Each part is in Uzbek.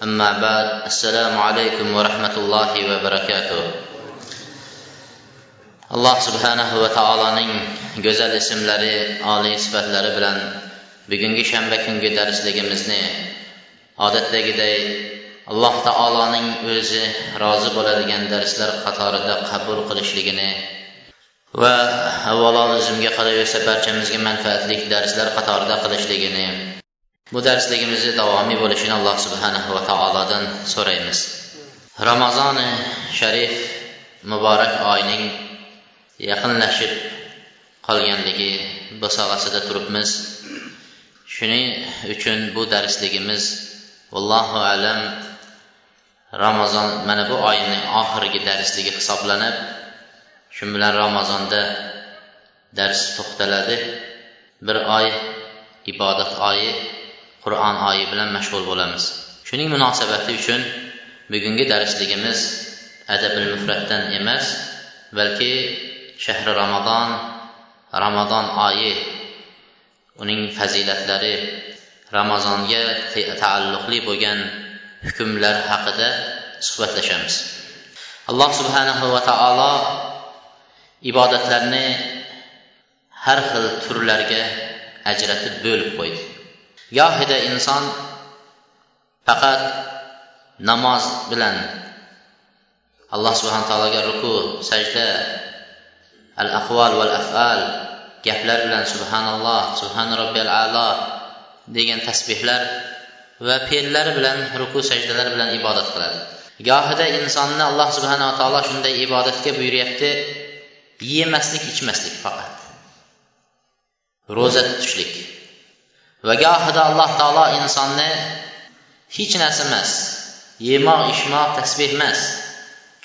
Əmmə bəd, əssəlamu aleykum və rəhmətullahi və bərəkətuh. Allah subhənəhu və taalanın gözəl isimləri, ali sifətləri bilən bugünkü şənbə günkü dərsligimizni adətlə gedək Allah taalanın özü razı bo'ladigan dərslər qatarında qəbul qilishligini və əvvəla özümgə qarayosa bərkəmizgə mənfəətlik dərslər qatarında qilishligini bu darsligimizni davomiy bo'lishini alloh subhanahu va taolodan so'raymiz. Ramazoni sharif muborak oyning yaqinlashib qolganligi bo'sag'asida turibmiz. Shuning uchun bu darsligimiz vallohu alam ramazon mana bu oyning oxirgi darsligi hisoblanib shu bilan ramazonda dars to'xtaladi. Bir oy ibodat oyi qur'on oyi bilan mashg'ul bo'lamiz. Shuning munosabati uchun bugungi darsligimiz adabil mufratdan emas balki shahri ramazon ramazon oyi uning fazilatlari ramazonga taalluqli bo'lgan hukmlar haqida suhbatlashamiz. Alloh subhanahu va taolo ibodatlarni har xil turlarga ajratib bo'lib qo'ydi. Yahədə insan fəqət namaz bilən Allah Subhanahu taala ruku, səcdə, əl-əqval və əfəl gəflər bilən subhanallah, subhan rabbiyal ala deyilən təsbihlər və feillər bilən ruku, səcdələr bilən ibadət qılar. Yahədə insanını Allah Subhanahu taala şunda ibadətə buyuruyubdi. Yeməslik, içməslik faqat. Roza tutuşlik. Va gohida alloh taolo insonni hech narsa emas yemoq ichmoq tasbeh emas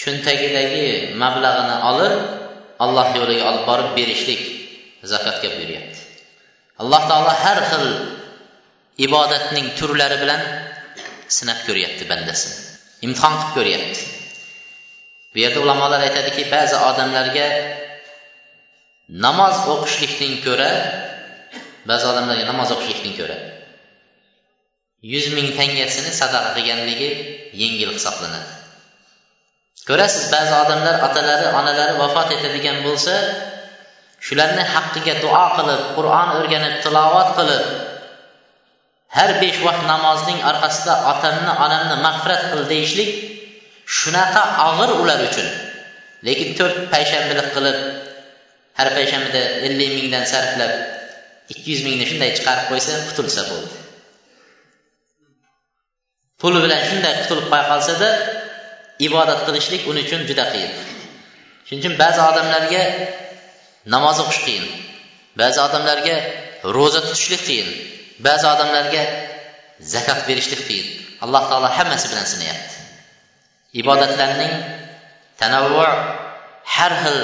cho'ntagidagi mablag'ini olib alloh yo'liga olib borib berishlik zakotga buyuryapti alloh taolo har xil ibodatning turlari bilan sinab ko'ryapti bandasini imtihon qilib ko'ryapti. Bu yerda ulamolar aytadiki ba'zi odamlarga namoz o'qishlikdan ko'ra ba'zi odamlarga namoz o'qishlikdan ko'ra yuz ming tangasini sadaqa qilganligi yengil hisoblanadi. Ko'rasiz ba'zi odamlar otalari onalari vafot etadigan bo'lsa shularni haqqiga duo qilib qur'on o'rganib tilovat qilib har besh vaqt namozning orqasida otamni onamni mag'firat qil deyishlik shunaqa og'ir ular uchun. Lekin to'rt payshanbalik qilib har payshanbada ellik mingdan sarflab ikki yuz mingni shunday chiqarib qo'ysa qutulsa bo'ldi. Puli bilan shunday qutulib qo'ya qolsada ibodat qilishlik uning uchun juda qiyin. Shuning uchun ba'zi odamlarga namoz o'qish qiyin. Ba'zi odamlarga ro'za tutishlik qiyin. Ba'zi odamlarga zakot berishlik qiyin. Alloh taolo hammasi bilan sinayapti. Ibodatlarning tanavvu har xil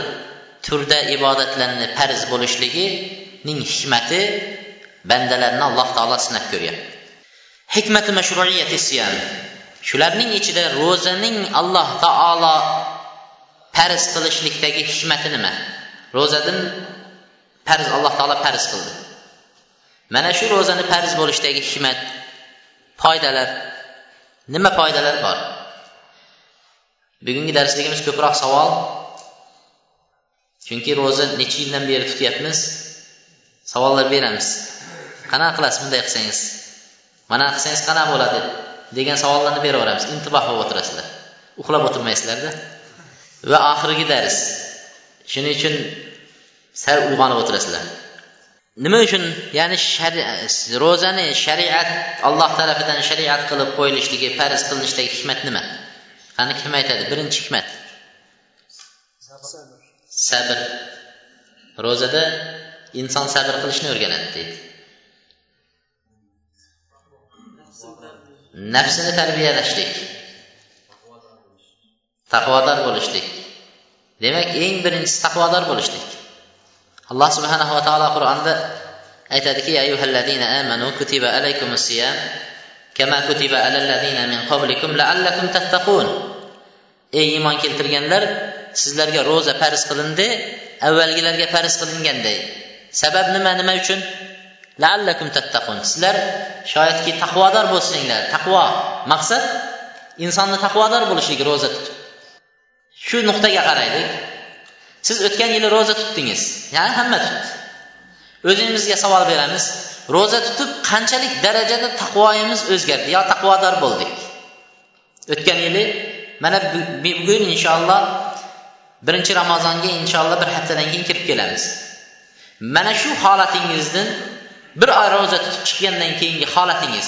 turda ibodatlarni farz bo'lishligi ning hikmati bandalarni alloh taolo sinab ko'ryapti. Hikmati mashruiyati siyam. Shularning ichida ro'zaning alloh taolo farz qilishlikdagi hikmati nima? Ro'zadan farz alloh taolo farz qildi. Mana shu ro'zani farz bo'lishdagi hikmat foydalar. Nima foydalar bor? Bugungi darsligimiz ko'proq savol. Chunki ro'za necha yildan beri tutyapmiz? Savollar beramiz. Qanaqa qilasiz bunday qilsangiz? Mana qilsangiz qanaqa bo'ladi? Degan savollarni beraveramiz. Intiboh bo'lib o'tirasizlar. Uxlab o'tirmaysizlarda. Va oxirgi dars. Shuning uchun sal uyg'onib o'tirasizlar. Nima uchun? Ya'ni ro'zani shariat alloh tarafidan shariat qilib qo'yilishligi farz qilinishdagi hikmat nima? Qani kim aytadi? Birinchi hikmat. Sabr. Ro'zada inson sabr qilishni o'rganadi deydi. Nafsini tarbiyalashlik taqvodor bo'lishlik. Demak eng birinchisi taqvodor bo'lishlik. Alloh subhanahu va taolo qur'onda aytadiki amanu kutiba alaykumus siyam kama kutiba alal ladina min qablikum la'allakum tattaqun. Ey iymon keltirganlar sizlarga ro'za farz qilindi avvalgilarga farz qilinganday sabab nima? Nima uchun? Laallakum tattaqun. Sizlar shoyatki taqvodor bo'lsinglar taqvo. Maqsad? Insonni taqvodor bo'lishligi ro'za tutib. Shu nuqtaga qaraylik. Siz o'tgan yili ro'za tutdingiz. Ya'ni hamma tutdi. O'zingizga savol beramiz. Ro'za tutib qanchalik darajada taqvoyimiz o'zgardi yo taqvodor bo'ldik? O'tgan yili mana bugun inshaalloh birinchi ramazonga inshaalloh bir haftadan keyin kirib kelamiz. Mana shu holatingizdan bir oy ro'za tutib chiqqandan keyingi holatingiz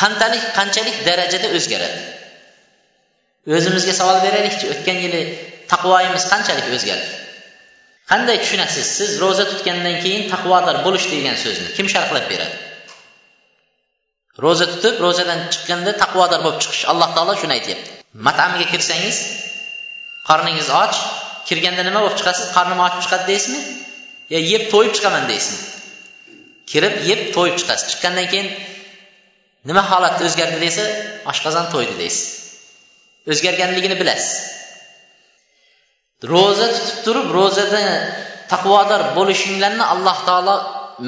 qanchalik qanchalik darajada o'zgaradi? O'zimizga savol beraylikchi o'tgan yili taqvoyimiz qanchalik o'zgardi? Qanday tushunasiz? Siz ro'za tutgandan keyin taqvodor bo'lish degan so'zni kim sharhlab beradi? Ro'za tutib ro'zadan chiqqanda taqvodor bo'lib chiqish alloh taolo shuni aytyapti. Matamiga kirsangiz qorningiz och kirganda nima bo'lib chiqasiz? Qornim ochib chiqadi deysizmi? Yo yeb to'yib chiqaman deysizmi kirib yeb to'yib chiqasiz. Chiqqandan keyin nima holatda o'zgardi desa oshqozon to'ydi deysiz. O'zgarganligini bilasiz. Ro'za tutib turib ro'zada taqvodor bo'lishinglarni alloh taolo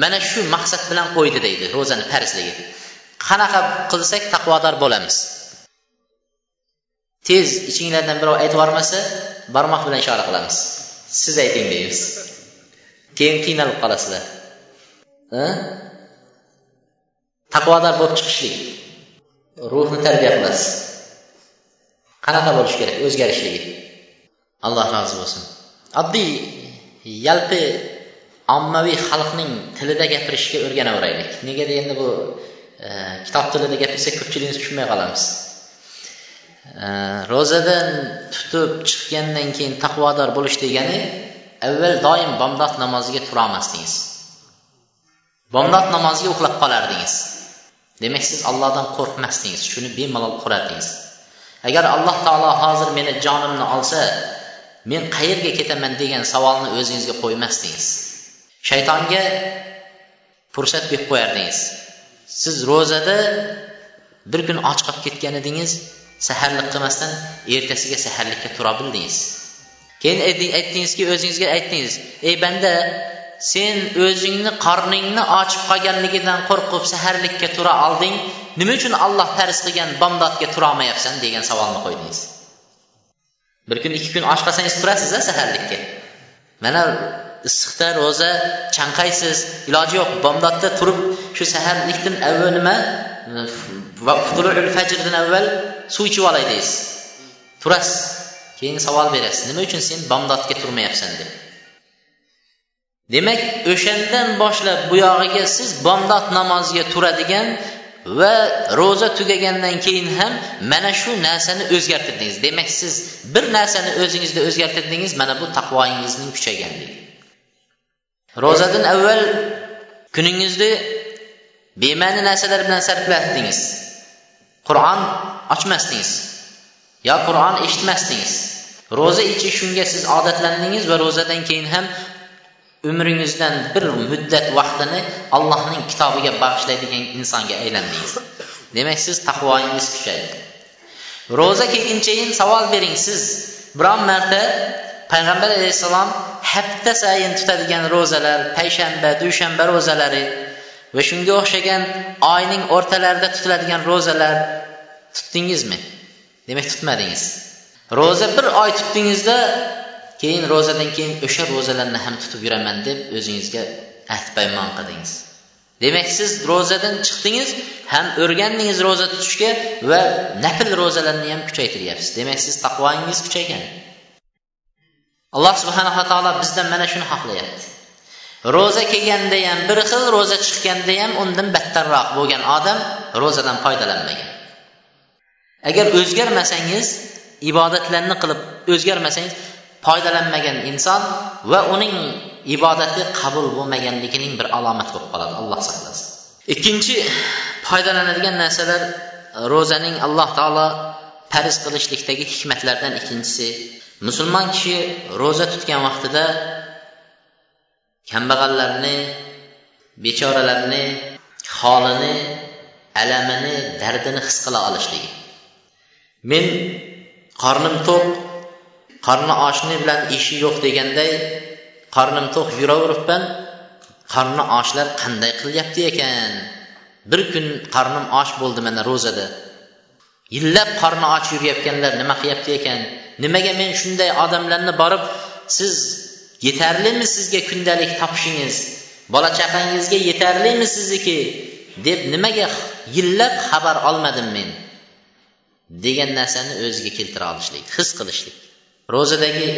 mana shu maqsad bilan qo'ydi deydi ro'zani farzligi qanaqa qilsak taqvodor bo'lamiz. Tez ichinglardan birov aytib yubormasa barmoq bilan ishora qilamiz. Siz ayting deymiz. Keyin qiynalib qolasizlar. Taqvodor bo'lib chiqishlik. Ruhni tarbiya qilasiz. Qanaqa bo'lishi kerak? O'zgarishligi. Alloh rozi bo'lsin. Oddiy yalpi ommaviy xalqning tilida gapirishga o'rganaveraylik. Nega deganda bu e, kitob tilida gapirsak ko'pchiligimiz tushunmay qolamiz. E, ro'zadan tutib chiqqandan keyin taqvodor bo'lish degani avval doim bomdod namoziga turolmasdingiz bomdod namoziga uxlab qolardingiz demak siz allohdan qo'rqmasdingiz shuni bemalol qurardingiz agar alloh taolo hozir meni jonimni olsa men qayerga ketaman degan savolni o'zingizga qo'ymasdingiz shaytonga fursat berib qo'yardingiz siz ro'zada bir kun och qolib ketgan edingiz saharlik qilmasdan ertasiga saharlikka tura bildingiz keyin aytdingizki o'zingizga aytdingiz ey banda sen o'zingni qorningni ochib qolganligidan qo'rqib saharlikka tura olding nima uchun alloh farz qilgan bomdodga turolmayapsan? degan savolni qo'ydingiz. Bir kun ikki kun och qolsangiz turasiz a saharlikka. Mana issiqda ro'za chanqaysiz iloji yo'q bomdodda turib shu saharlikdan avval nima fajrdan avval suv ichib olay deysiz. Turasiz. Keyin savol berasiz. Nima uchun sen bomdodga turmayapsan deb? Demak o'shandan boshlab buyog'iga siz bomdod namoziga turadigan va ro'za tugagandan keyin ham mana shu narsani o'zgartirdingiz. Demak siz bir narsani o'zingizda o'zgartirdingiz mana bu taqvoyingizning kuchayganligi ro'zadan avval kuningizni bema'ni narsalar bilan sarflardingiz qur'on ochmasdingiz. Yo qur'on eshitmasdingiz. Ro'za ichish shunga siz odatlandingiz va ro'zadan keyin ham umringizdan bir muddat vaqtini allohning kitobiga bag'ishlaydigan insonga aylandingiz. Demak siz taqvoyingiz kuchaydi ro'za kelgunchayin savol bering siz. Biron marta payg'ambar alayhissalom hafta sayin tutadigan ro'zalar payshanba dushanba ro'zalari va shunga o'xshagan oyning o'rtalarida tutiladigan ro'zalar tutdingizmi? Demak tutmadingiz. Ro'za bir oy tutdingizda keyin ro'zadan keyin o'sha ro'zalarni ham tutib yuraman deb o'zingizga ahd paymon qildingiz. Demak siz ro'zadan chiqdingiz ham o'rgandingiz ro'za tutishga va nafl ro'zalarni ham kuchaytiryapsiz. Demak siz taqvoingiz kuchaygan. Alloh subhanava taolo bizdan mana shuni xohlayapti. Ro'za kelganda ham bir xil ro'za chiqqanda ham undan battarroq bo'lgan odam ro'zadan foydalanmagan. Agar o'zgarmasangiz ibodatlarni qilib o'zgarmasangiz foydalanmagan inson va uning ibodati qabul bo'lmaganligining bir alomati bo'lib qoladi. Alloh saqlasin. Ikkinchi foydalanadigan narsalar ro'zaning alloh taolo farz qilishlikdagi hikmatlardan ikkinchisi. Musulmon kishi ro'za tutgan vaqtida kambag'allarni bechoralarni holini alamini dardini his qila olishligi. Men qornim to'q qorni oshni bilan ishi yo'q deganday qornim to'q yuraveribman qorni ochlar qanday qilyapti ekan? Bir kun qornim och bo'ldi mana ro'zada. Yillab qorni och yurayotganlar nima qilyapti ekan? Nimaga men shunday odamlarni borib siz yetarlimi sizga kundalik topishingiz? Bola chaqangizga yetarlimi sizniki? deb nimaga yillab xabar olmadim men? Degan narsani o'ziga keltira olishlik his qilishlik. Ro'zadagi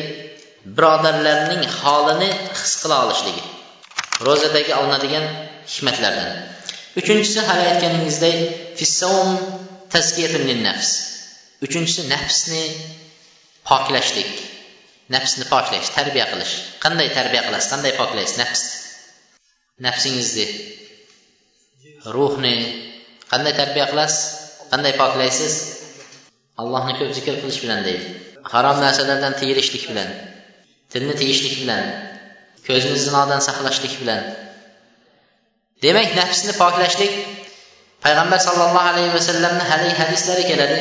birodarlarning holini his qila olishligi. Ro'zadagi olinadigan hikmatlardan. Uchinchisi hali aytganingizdek nafs uchinchisi nafsni poklashlik nafsni poklash tarbiya qilish. Qanday tarbiya qilasiz? Qanday poklaysiz? Nafs. Nafsingizni ruhni qanday tarbiya qilasiz? Qanday poklaysiz? allohni ko'p zikr qilish bilan deydi. Harom narsalardan tiyilishlik bilan tilni tiyishlik bilan ko'zni zinodan saqlashlik bilan. Demak nafsni poklashlik payg'ambar sollallohu alayhi vasallamni haligi hadislari keladi.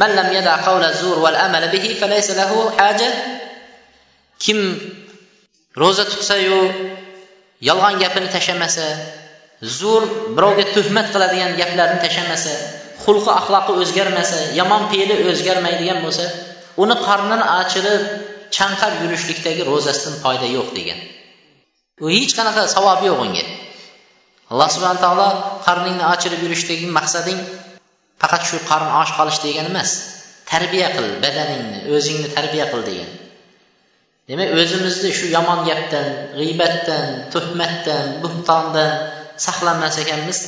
Man lam yada qawla zur wal amala bihi falaysa lahu haja. Kim ro'za tutsayu yolg'on gapini tashlamasa zur birovga tuhmat qiladigan gaplarni tashlamasa xulqi axloqi o'zgarmasa yomon fe'li o'zgarmaydigan bo'lsa uni qornini ochirib chanqab yurishlikdagi ro'zasidan foyda yo'q degan. U hech qanaqa savob yo'q unga. Alloh subhana taolo qorningni ochirib yurishdagi maqsading faqat shu qorn och qolish degani emas tarbiya qil badaningni o'zingni tarbiya qil degan. Demak o'zimizni shu yomon gapdan g'iybatdan tuhmatdan buhtondan saqlanmas ekanmiz.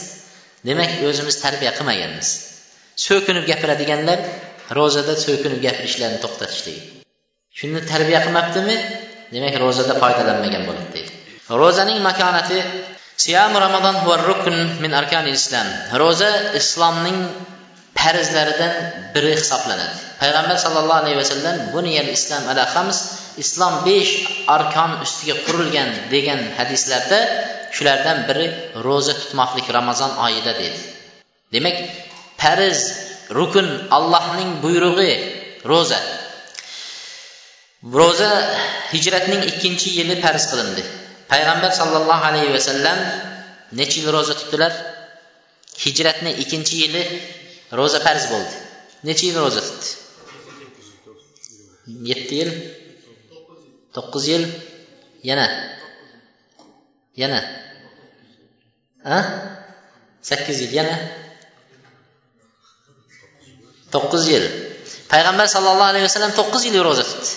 Demak o'zimiz tarbiya qilmaganmiz. So'kinib gapiradiganlar ro'zada so'kinib gapirishlarini to'xtatishligi shuni tarbiya qilmabdimi? Demak ro'zada foydalanmagan bo'ladi deydi. Ro'zaning makonati siyamu ramazon rukn min arkani islam. Ro'za islomning farzlaridan biri hisoblanadi. Payg'ambar sallallohu alayhi vasallam buniyal islom ala xams islom besh arkon ustiga qurilgan degan hadislarda shulardan biri ro'za tutmoqlik ramazon oyida dedi demak farz rukun allohning buyrug'i ro'za. Ro'za hijratning ikkinchi yili farz qilindi. Payg'ambar sollallohu alayhi vasallam necha yil ro'za tutdilar? Hijratni ikkinchi yili ro'za farz bo'ldi. Necha yil ro'za tutdi? Yetti yil. To'qqiz yil. Yana. Yana. A sakkiz yil. Yana. To'qqiz yil. Payg'ambar sallallohu alayhi vasallam to'qqiz yil ro'za tutdi.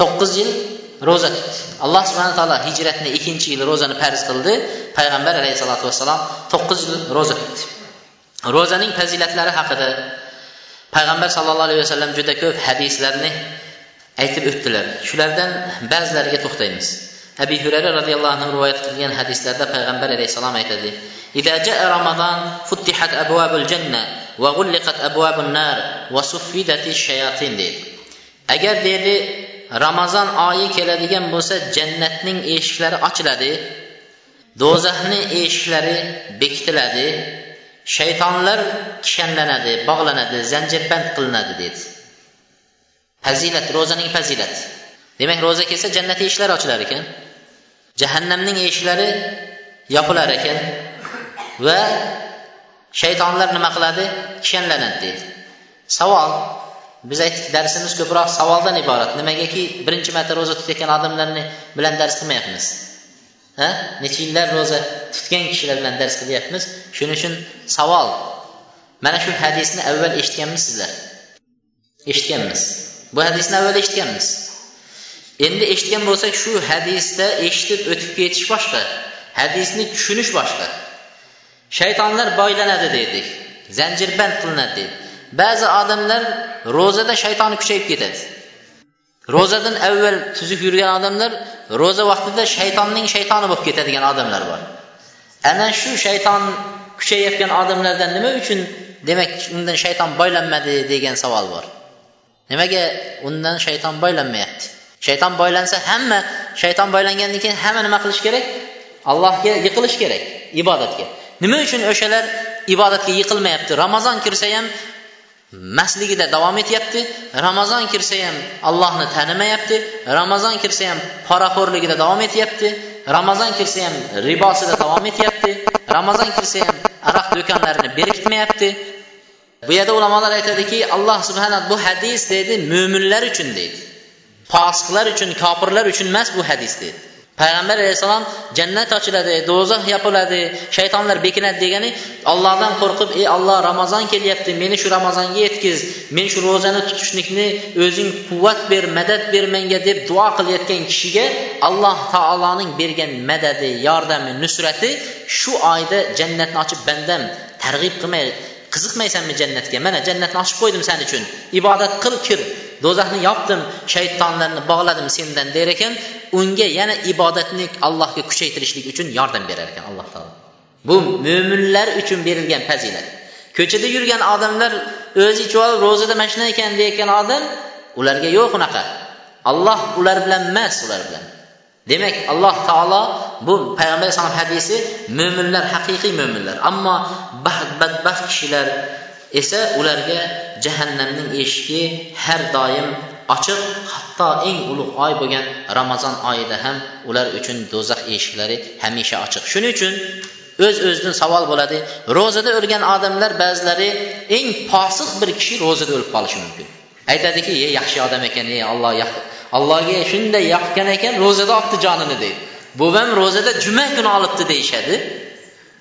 To'qqiz yil ro'za tutdi. Alloh subhana taolo hijratni ikkinchi yil ro'zani farz qildi. Payg'ambar alayhissalotu vassalom to'qqiz yil ro'za tutdi. Ro'zaning fazilatlari haqida payg'ambar sallallohu alayhi vasallam juda ko'p hadislarni aytib o'tdilar. Shulardan ba'zilariga to'xtaymiz. Abi hurayra roziyallohu anhu rivoyat qilgan hadislarda payg'ambar alayhissalom aytadi va nar va deydi. Agar deydi ramazon oyi keladigan bo'lsa jannatning eshiklari ochiladi do'zaxni eshiklari bekitiladi shaytonlar kishanlanadi bog'lanadi zanjirband qilinadi dedi fazilat ro'zaning fazilati demak ro'za kelsa jannat eshiklari ochilar ekan jahannamning eshiklari yopilar ekan va shaytonlar nima qiladi? Kishanlanadi deydi. Savol. Biz aytdik darsimiz ko'proq savoldan iborat. Nimagaki birinchi marta ro'za tutayotgan odamlarni bilan dars qilmayapmiz? Ha? Necha yillar ro'za tutgan kishilar bilan dars qilyapmiz? Shuning uchun savol. Mana shu hadisni avval eshitganmisizlar? Eshitganmiz. Bu hadisni avval eshitganmiz. Endi eshitgan bo'lsak shu hadisda eshitib o'tib ketish boshqa hadisni tushunish boshqa. Shaytonlar boylanadi dedik zanjirband qilinadi. Deydi ba'zi odamlar ro'zada shaytoni kuchayib ketadi. Ro'zadan avval tuzuk yurgan odamlar ro'za vaqtida shaytonning shaytoni bo'lib ketadigan odamlar bor. Ana shu shayton kuchayayotgan odamlardan nima uchun demak undan shayton boylanmadi degan savol bor. Nimaga undan shayton boylanmayapti? Shayton boylansa hamma shayton boylangandan keyin hamma nima qilish kerak? Allohga yiqilish kerak ibodatga. Nima uchun o'shalar ibodatga yiqilmayapti? Ramazon kirsa ham mastligida davom etyapti. Ramazon kirsa ham allohni tanimayapti. Ramazon kirsa ham poraxo'rligida davom etyapti. Ramazon kirsa ham ribosida davom etyapti. Ramazon kirsa ham aroq do'konlarini berkitmayapti. Bu yerda ulamolar aytadiki alloh subhana bu hadis deydi mo'minlar uchun deydi fosiqlar uchun kofirlar uchun emas bu hadis deydi Peyğəmbər əleyhissalam cənnət açıladı, dozaq yapıladı, şeytanlar bekilədi deyəni Allahdan qorxub, ey Allah Ramazan gəliyəbdi, məni şu Ramazanğa yetkiz, men şu rozanı tutuşnikni özün quvvat ber, mədəd ber mənə deyib dua qılayotgan kişiyə Allah Taala'nın bergan mədədi, yardımı, nusrəti şu ayda cənnətni açıb bəndəm tərğib qılmay qiziqmaysanmi jannatga? Mana jannatni ochib qo'ydim san uchun. Ibodat qil kir. Do'zaxni yopdim shaytonlarni bog'ladim sendan der ekan unga yana ibodatni allohga kuchaytirishlik uchun yordam berar ekan alloh taolo. Bu mo'minlar uchun berilgan fazilat. Ko'chada yurgan odamlar o'zi ichib olib ro'zada mana shunday ekan deyayotgan odam ularga yo'q unaqa. Alloh ular bilan emas ular bilan. Demak alloh taolo bu payg'ambar alayhisalom hadisi mo'minlar haqiqiy mo'minlar ammo badbaxt kishilar esa ularga jahannamning eshigi har doim ochiq hatto eng ulug' oy bo'lgan ramazon oyida ham ular uchun do'zax eshiklari hamisha ochiq. Shuning uchun o'z öz o'zidan savol bo'ladi ro'zada o'lgan odamlar ba'zilari eng posiq bir kishi ro'zada o'lib qolishi mumkin. Aytadiki ey yaxshi odam ekan ey olloh allohga shunday yoqqan ekan ro'zada olibdi jonini deydi. Buvam ro'zada juma kuni olibdi deyishadi.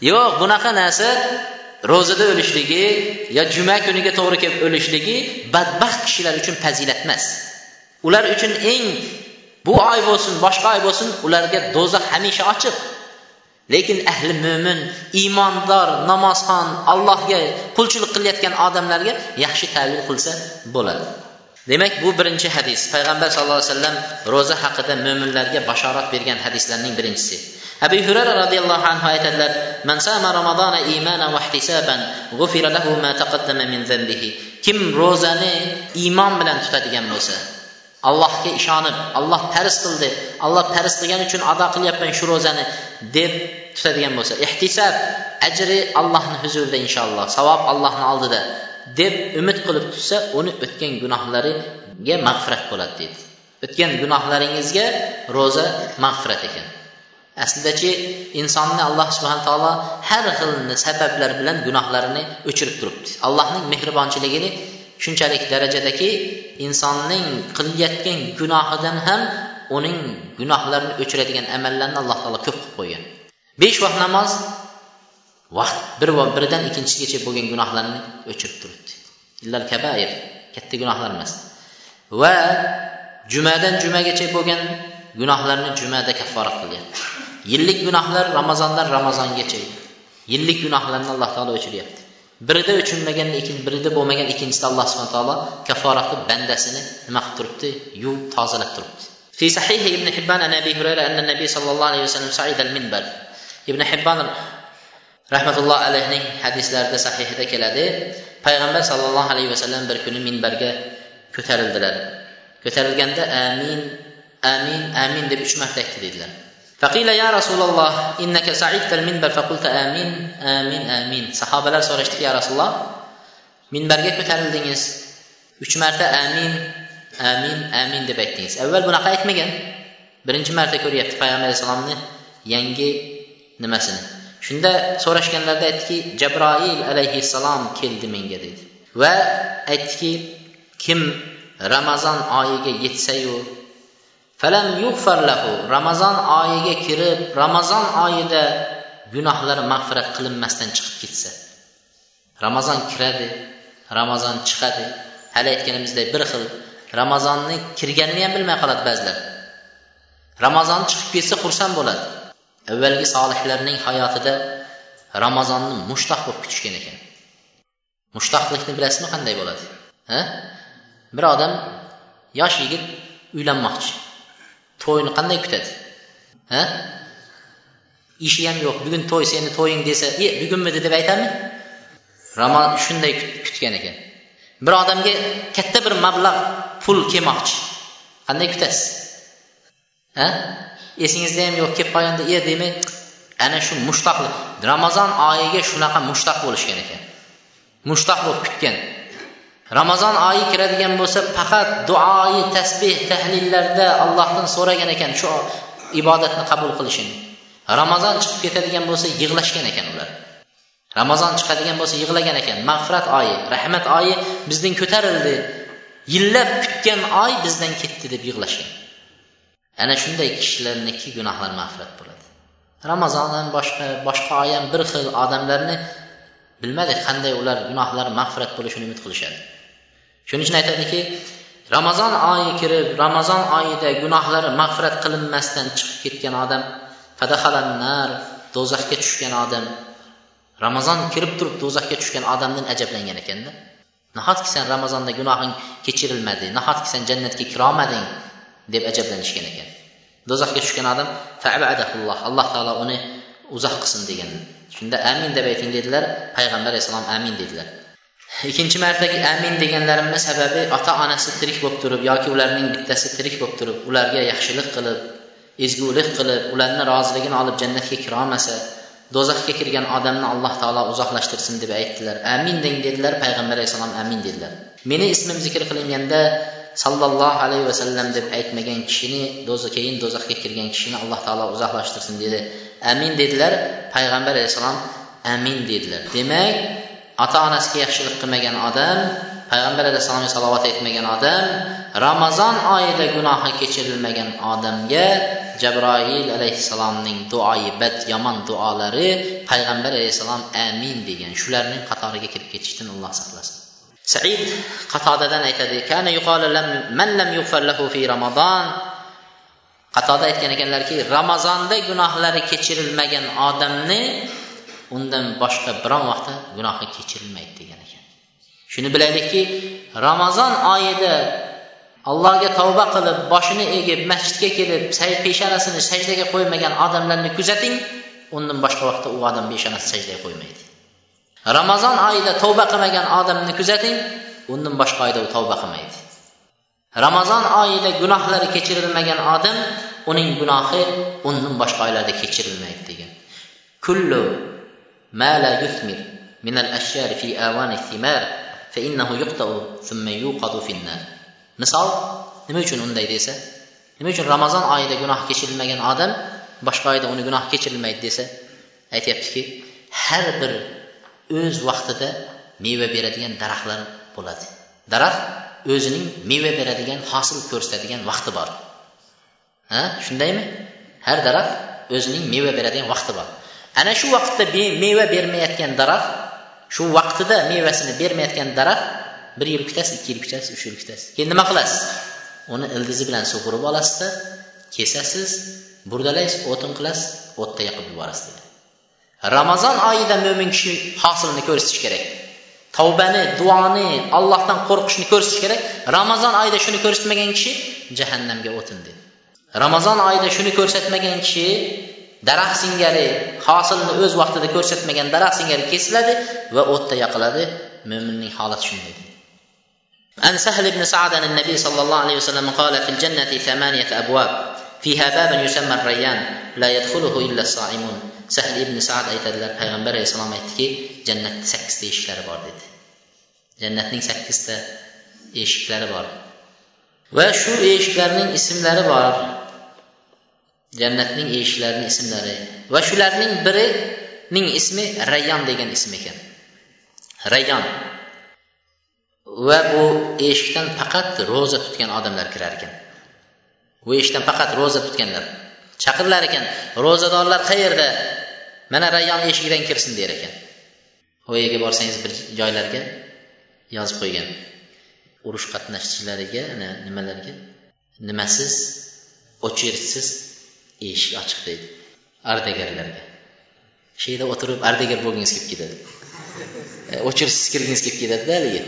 Yo'q bunaqa narsa ro'zada o'lishligi yo juma kuniga to'g'ri kelib o'lishligi badbaxt kishilar uchun fazilat emas. Ular uchun eng bu oy bo'lsin boshqa oy bo'lsin ularga do'zax hamisha ochiq. Lekin ahli mo'min iymondor namozxon allohga qulchilik qilayotgan odamlarga yaxshi tavil qilsa bo'ladi. Demak bu birinchi hadis. Payg'ambar sallallohu alayhi vasallam ro'za haqida mo'minlarga bashorat bergan hadislarning birinchisi. Abu hurara roziyallohu anhu aytadilar man sama ramazona imanan va ihtisaban g'ufira lahu ma taqaddama min zambihi kim ro'zani iymon bilan tutadigan bo'lsa allohga ishonib alloh farz qildi alloh farz qilgani uchun ado qilyapman shu ro'zani deb tutadigan bo'lsa ehtisab ajri allohni huzurida inshaalloh savob allohni oldida deb umid qilib tutsa uni o'tgan gunohlariga mag'firat bo'ladi deydi. O'tgan gunohlaringizga ro'za mag'firat ekan. Aslidachi insonni alloh subhana taolo har xil sabablar bilan gunohlarini o'chirib turibdi. Allohning mehribonchiligini shunchalik darajadaki insonning qilayotgan gunohidan ham uning gunohlarini o'chiradigan amallarni alloh taolo ko'p qilib qo'ygan. Besh vaqt namoz vaqt bir biridan ikkinchisigacha bo'lgan gunohlarni o'chirib turibdi illal kabair katta gunohlar emas va jumadan jumagacha bo'lgan gunohlarni jumada kafforat qilyapti yillik gunohlar ramazondan ramazongacha yillik gunohlarni alloh taolo o'chiryapti birida o'chirmagan lekin birida bo'lmagan ikkinchisida alloh subhana taolo kafforat qilib bandasini nima qilib turibdi yuvib tozalab turibdi في صحيح ابن حبان عن ابي هريره ان النبي صلى الله عليه وسلم صعد المنبر ابن حبان rəhmətullah əleyhinin hədislərdə səhihdə elədi. Peyğəmbər sallallahu əleyhi və səlləm bir günü minbərə kötərildilər. Kötərilgəndə əmin, əmin, əmin deyib üç mərtə dedilər. Fəqilə ya Rasulullah, innəkə sa'idtəl minbər fəqultə əmin, əmin, əmin. Sahabələr soruşdu ki, ya Rasulullah, minbərə kötərildiniz. Üç mərtə əmin, əmin, əmin deyib etdiniz. Əvvəl bunaqa etməgən. Birinci mərtə görəyətdi Peyğəmbər sallallahu əleyhi və səlləmin yəngi niməsini, shunda so'rashganlarida aytdiki jabroil alayhissalom keldi menga dedi. Va aytdiki kim ramazon oyiga yetsayu falam lahu ramazon oyiga kirib ramazon oyida gunohlari mag'firat qilinmasdan chiqib ketsa. Ramazon kiradi ramazon chiqadi. Hali aytganimizdek bir xil ramazonni kirganini ham bilmay qoladi ba'zilar. Ramazon chiqib ketsa xursand bo'ladi. Avvalgi solihlarning hayotida ramazonni mushtaq bo'lib kutishgan ekan. Mushtaqlikni bilasizmi qanday bo'ladi? Ha? Bir odam yosh yigit uylanmoqchi. To'yni qanday kutadi? Ha? Ishi ham yo'q. Bugun to'y seni to'ying desa e bugunmidi deb aytadimi ramazon shunday kutgan ekan. Bir odamga katta bir mablag' pul kelmoqchi. Qanday kutasiz? Ha? Esingizda ham yo'q kelib qolganda e demay ana shu mushtoqlik ramazon oyiga shunaqa mushtaq bo'lishgan ekan. Mushtaq bo'lib kutgan. Ramazon oyi kiradigan bo'lsa faqat duoyi tasbeh tahlillarda allohdan so'ragan ekan shu ibodatni qabul qilishini. Ramazon chiqib ketadigan bo'lsa yig'lashgan ekan ular. Ramazon chiqadigan bo'lsa yig'lagan ekan. Mag'firat oyi rahmat oyi bizdan ko'tarildi. Yillab kutgan oy bizdan ketdi deb yig'lashgan. Ana shunday kishilarniki gunohlar mag'firat bo'ladi. Ramazondan boshqa boshqa oy ham bir xil odamlarni bilmadik qanday ular gunohlari mag'firat bo'lishini umid qilishadi. Shuning uchun aytadiki ramazon oyi kirib ramazon oyida gunohlari mag'firat qilinmasdan chiqib ketgan odam fadahalannar do'zaxga tushgan odam ramazon kirib turib do'zaxga tushgan odamdan ajablangan ekanda. Nahotki sen ramazonda gunohing kechirilmadi nahotki sen jannatga kirolmading deb ajablanishgan ekan. Do'zaxga tushgan odam alloh taolo uni uzoq qilsin degan. Shunda amin deb ayting dedilar payg'ambar alayhissalom amin dedilar. Ikkinchi martagi amin deganlarimni sababi ota onasi tirik bo'lib turib yoki ularning bittasi tirik bo'lib turib ularga yaxshilik qilib ezgulik qilib ularni roziligini olib jannatga kirolmasa do'zaxga kirgan odamni alloh taolo uzoqlashtirsin deb aytdilar. Amin deng dedilar payg'ambar alayhissalom amin dedilar. Meni ismim zikr qilinganda sallallohu alayhi vasallam deb aytmagan kishini do'za keyin do'zaxga kirgan kishini alloh taolo uzoqlashtirsin dedi. Amin dedilar. Payg'ambar alayhissalom amin dedilar. Demak ota onasiga yaxshilik qilmagan odam payg'ambar alayhissalomga salovat aytmagan odam ramazon oyida gunohi kechirilmagan odamga jabroil alayhissalomning duoyi bad yomon duolari payg'ambar alayhissalom amin degan shularning qatoriga kirib ketishdan alloh saqlasin. Said qatodadan aytadi kana man lam lahu fi ramazon qatoda aytgan ekanlarki ramazonda gunohlari kechirilmagan odamni undan boshqa biron vaqtda gunohi kechirilmaydi degan ekan. Shuni bilaylikki ramazon oyida allohga tavba qilib boshini egib masjidga kelib peshonasini sajdaga qo'ymagan odamlarni kuzating undan boshqa vaqtda u odam peshonasi sajdaga qo'ymaydi. Ramazon oyida tavba qilmagan odamni kuzating undan boshqa oyda u tavba qilmaydi. Ramazon oyida gunohlari kechirilmagan odam uning gunohi undan boshqa oylarda kechirilmaydi degan. Kullu ma la yuthmir min al-ashjar fi awani thimar fa innahu yuqta'u thumma yuqadu fi an-nar misol nima uchun unday desa nima uchun ramazon oyida gunoh kechirilmagan odam boshqa oyda uni gunoh kechirilmaydi desa aytyaptiki har bir o'z vaqtida meva beradigan daraxtlar bo'ladi. Daraxt o'zining meva beradigan hosil ko'rsatadigan vaqti bor. Ha shundaymi? Har daraxt o'zining meva beradigan vaqti bor. Ana shu vaqtda meva bermayotgan daraxt shu vaqtida mevasini bermayotgan daraxt bir yil kutasiz ikki yil kutasiz uch yil kutasiz. Keyin nima qilasiz? Uni ildizi bilan sug'urib olasizda kesasiz burdalaysiz o'tin qilasiz o'tda yoqib yuborasiz dedi. ramazon oyida mo'min kishi hosilni ko'rsatish kerak tavbani duoni allohdan qo'rqishni ko'rsatish kerak ramazon oyida shuni ko'rsatmagan kishi jahannamga o'tin dedi ramazon oyida shuni ko'rsatmagan kishi daraxt singari hosilni o'z vaqtida ko'rsatmagan daraxt singari kesiladi va o'tda yoqiladi mo'minning holati shunday deydi عن سهل بن سعد عن النبي صلى الله عليه وسلم قال في الجنة ثمانية أبواب fiha babun yusamma rayyan la yadkhuluhu illa saimun sahl ibn saad aytadilar payg'ambar alayhissalom aytdiki jannatni sakkizta eshiklari bor dedi. Jannatning sakkizta eshiklari bor. Va shu eshiklarning ismlari bor. Jannatning eshiklarining ismlari. Va shularning birining ismi rayyon degan ism ekan. Rayyon va bu eshikdan faqat ro'za tutgan odamlar kirar ekan. Bu eshikdan faqat ro'za tutganlar. Chaqirilar ekan ro'zadorlar qayerda? Mana rayyon eshigidan kirsin der ekan. U yerga borsangiz bir joylarga yozib qo'ygan. Urush qatnashchilariga nimalarga? Nimasiz? O'chirsiz eshik ochiq deydi. Ardagarlarga. Shu yerda o'tirib ardagar bo'lgingiz kelib ketadi. E, o'chirsiz kirgingiz kelib ketadida haligi.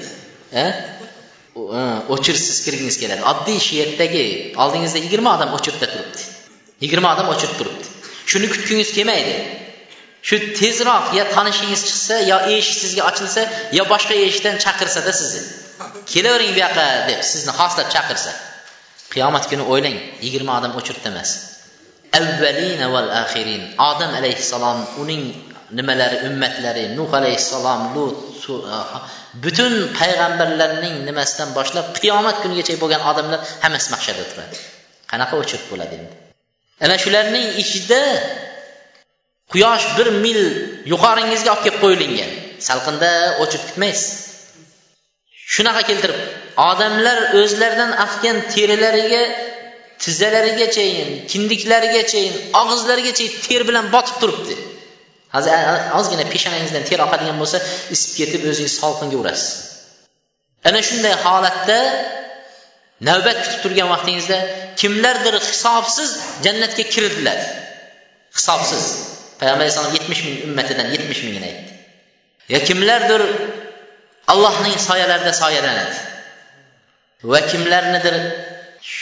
E, o'chirsiz kirgingiz keladi. Oddiy shiyatdagi oldingizda yigirma odam o'chirda turibdi. Yigirma odam o'chirib turibdi. Shuni kutgingiz kelmaydi. Shu tezroq yo tanishingiz chiqsa yo eshik sizga ochilsa yo boshqa eshikdan chaqirsada sizni. Kelavering bu yoqqa deb sizni xoslab chaqirsa qiyomat kuni o'ylang yigirma odam o'chirdi emas. Avvalina val axirin. Odam alayhissalom uning nimalari ummatlari nuh alayhissalom lut e, butun payg'ambarlarning nimasidan boshlab qiyomat kunigacha bo'lgan odamlar hammasi mahshada turadi. Qanaqa o'chirib bo'ladi endi? Ana shularning ichida quyosh bir mil yuqoringizga olib kelib qo'yilgan. Salqinda o'chib kutmaysiz shunaqa keltirib odamlar o'zlaridan afgan terilariga tizzalarigachayin kindiklarigachayin og'izlarigacha ter bilan botib turibdi. Hozir ozgina peshonangizdan ter oqadigan bo'lsa isib ketib o'zingiz salqinga urasiz. Ana shunday holatda navbat kutib turgan vaqtingizda kimlardir hisobsiz jannatga kirdilar. Hisobsiz. Payg'ambar alayhissalom yetmish ming ummatidan yetmish mingini aytdi. Yo kimlardir allohning soyalarida soyalanadi. Va kimlarnidir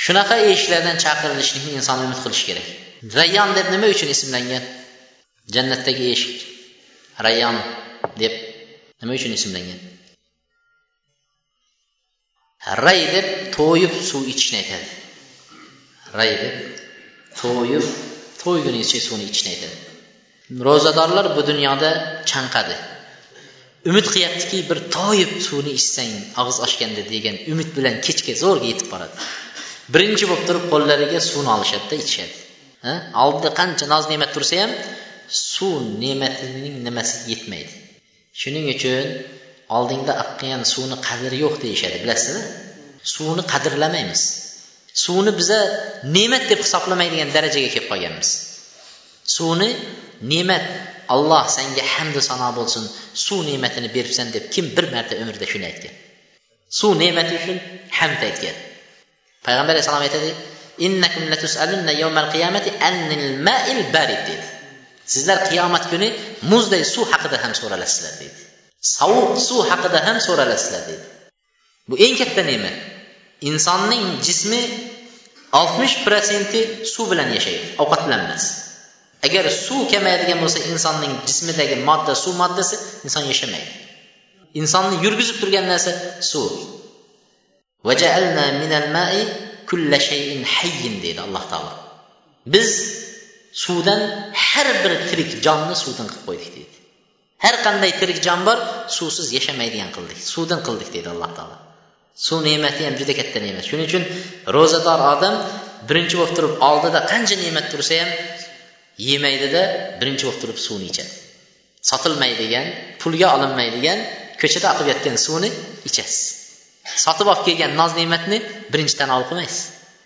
shunaqa eshiklardan chaqirilishlikni inson umid qilishi kerak. Rayyon deb nima uchun ismlangan? Jannatdagi eshik rayyon deb nima uchun ismlangan? Ray deb to'yib suv ichishni aytadi. Ray deb to'yib to'ygunicha suvni ichishni aytadi. Ro'zadorlar bu dunyoda chanqadi. Umid qilyaptiki bir toyib suvni ichsang og'iz ochganda degan umid bilan kechga zo'rga yetib boradi. Birinchi bo'lib turib qo'llariga suvni olishadida ichishadi. Oldida qancha noz ne'mat tursa ham suv ne'matining nimasi yetmaydi. Shuning uchun oldingda oqqan suvni qadri yo'q deyishadi bilasizmi? Suvni qadrlamaymiz. Suvni biza ne'mat deb hisoblamaydigan darajaga kelib qolganmiz. Suvni ne'mat alloh senga hamdu sano bo'lsin suv ne'matini beribsan deb kim bir marta umrida shuni aytgan? Suv ne'mati uchun hamd aytgan. Payg'ambar alayhissalom aytadi dedi. Sizlar qiyomat kuni muzday suv haqida ham so'ralasizlar deydi. Sovuq suv haqida ham so'ralasizlar deydi. Bu eng katta ne'mat. Insonning jismi oltmish protsenti suv bilan yashaydi ovqat bilan emas. Agar suv kamayadigan bo'lsa insonning jismidagi modda suv moddasi inson yashamaydi. Insonni yurgizib turgan narsa suv. Deydi alloh taolo. Biz suvdan har bir tirik jonni suvdan qilib qo'ydik deydi. Har qanday tirik jon bor suvsiz yashamaydigan qildik. Suvdan qildik deydi alloh taolo. Suv ne'mati ham juda katta ne'mat. Shuning uchun ro'zador odam birinchi bo'lib turib oldida qancha ne'mat tursa ham yemaydida birinchi bo'lib turib suvni ichadi. Sotilmaydigan pulga olinmaydigan ko'chada oqib yotgan suvni ichasiz. Sotib olib kelgan noz ne'matni birinchidan olib qo'ymaysiz.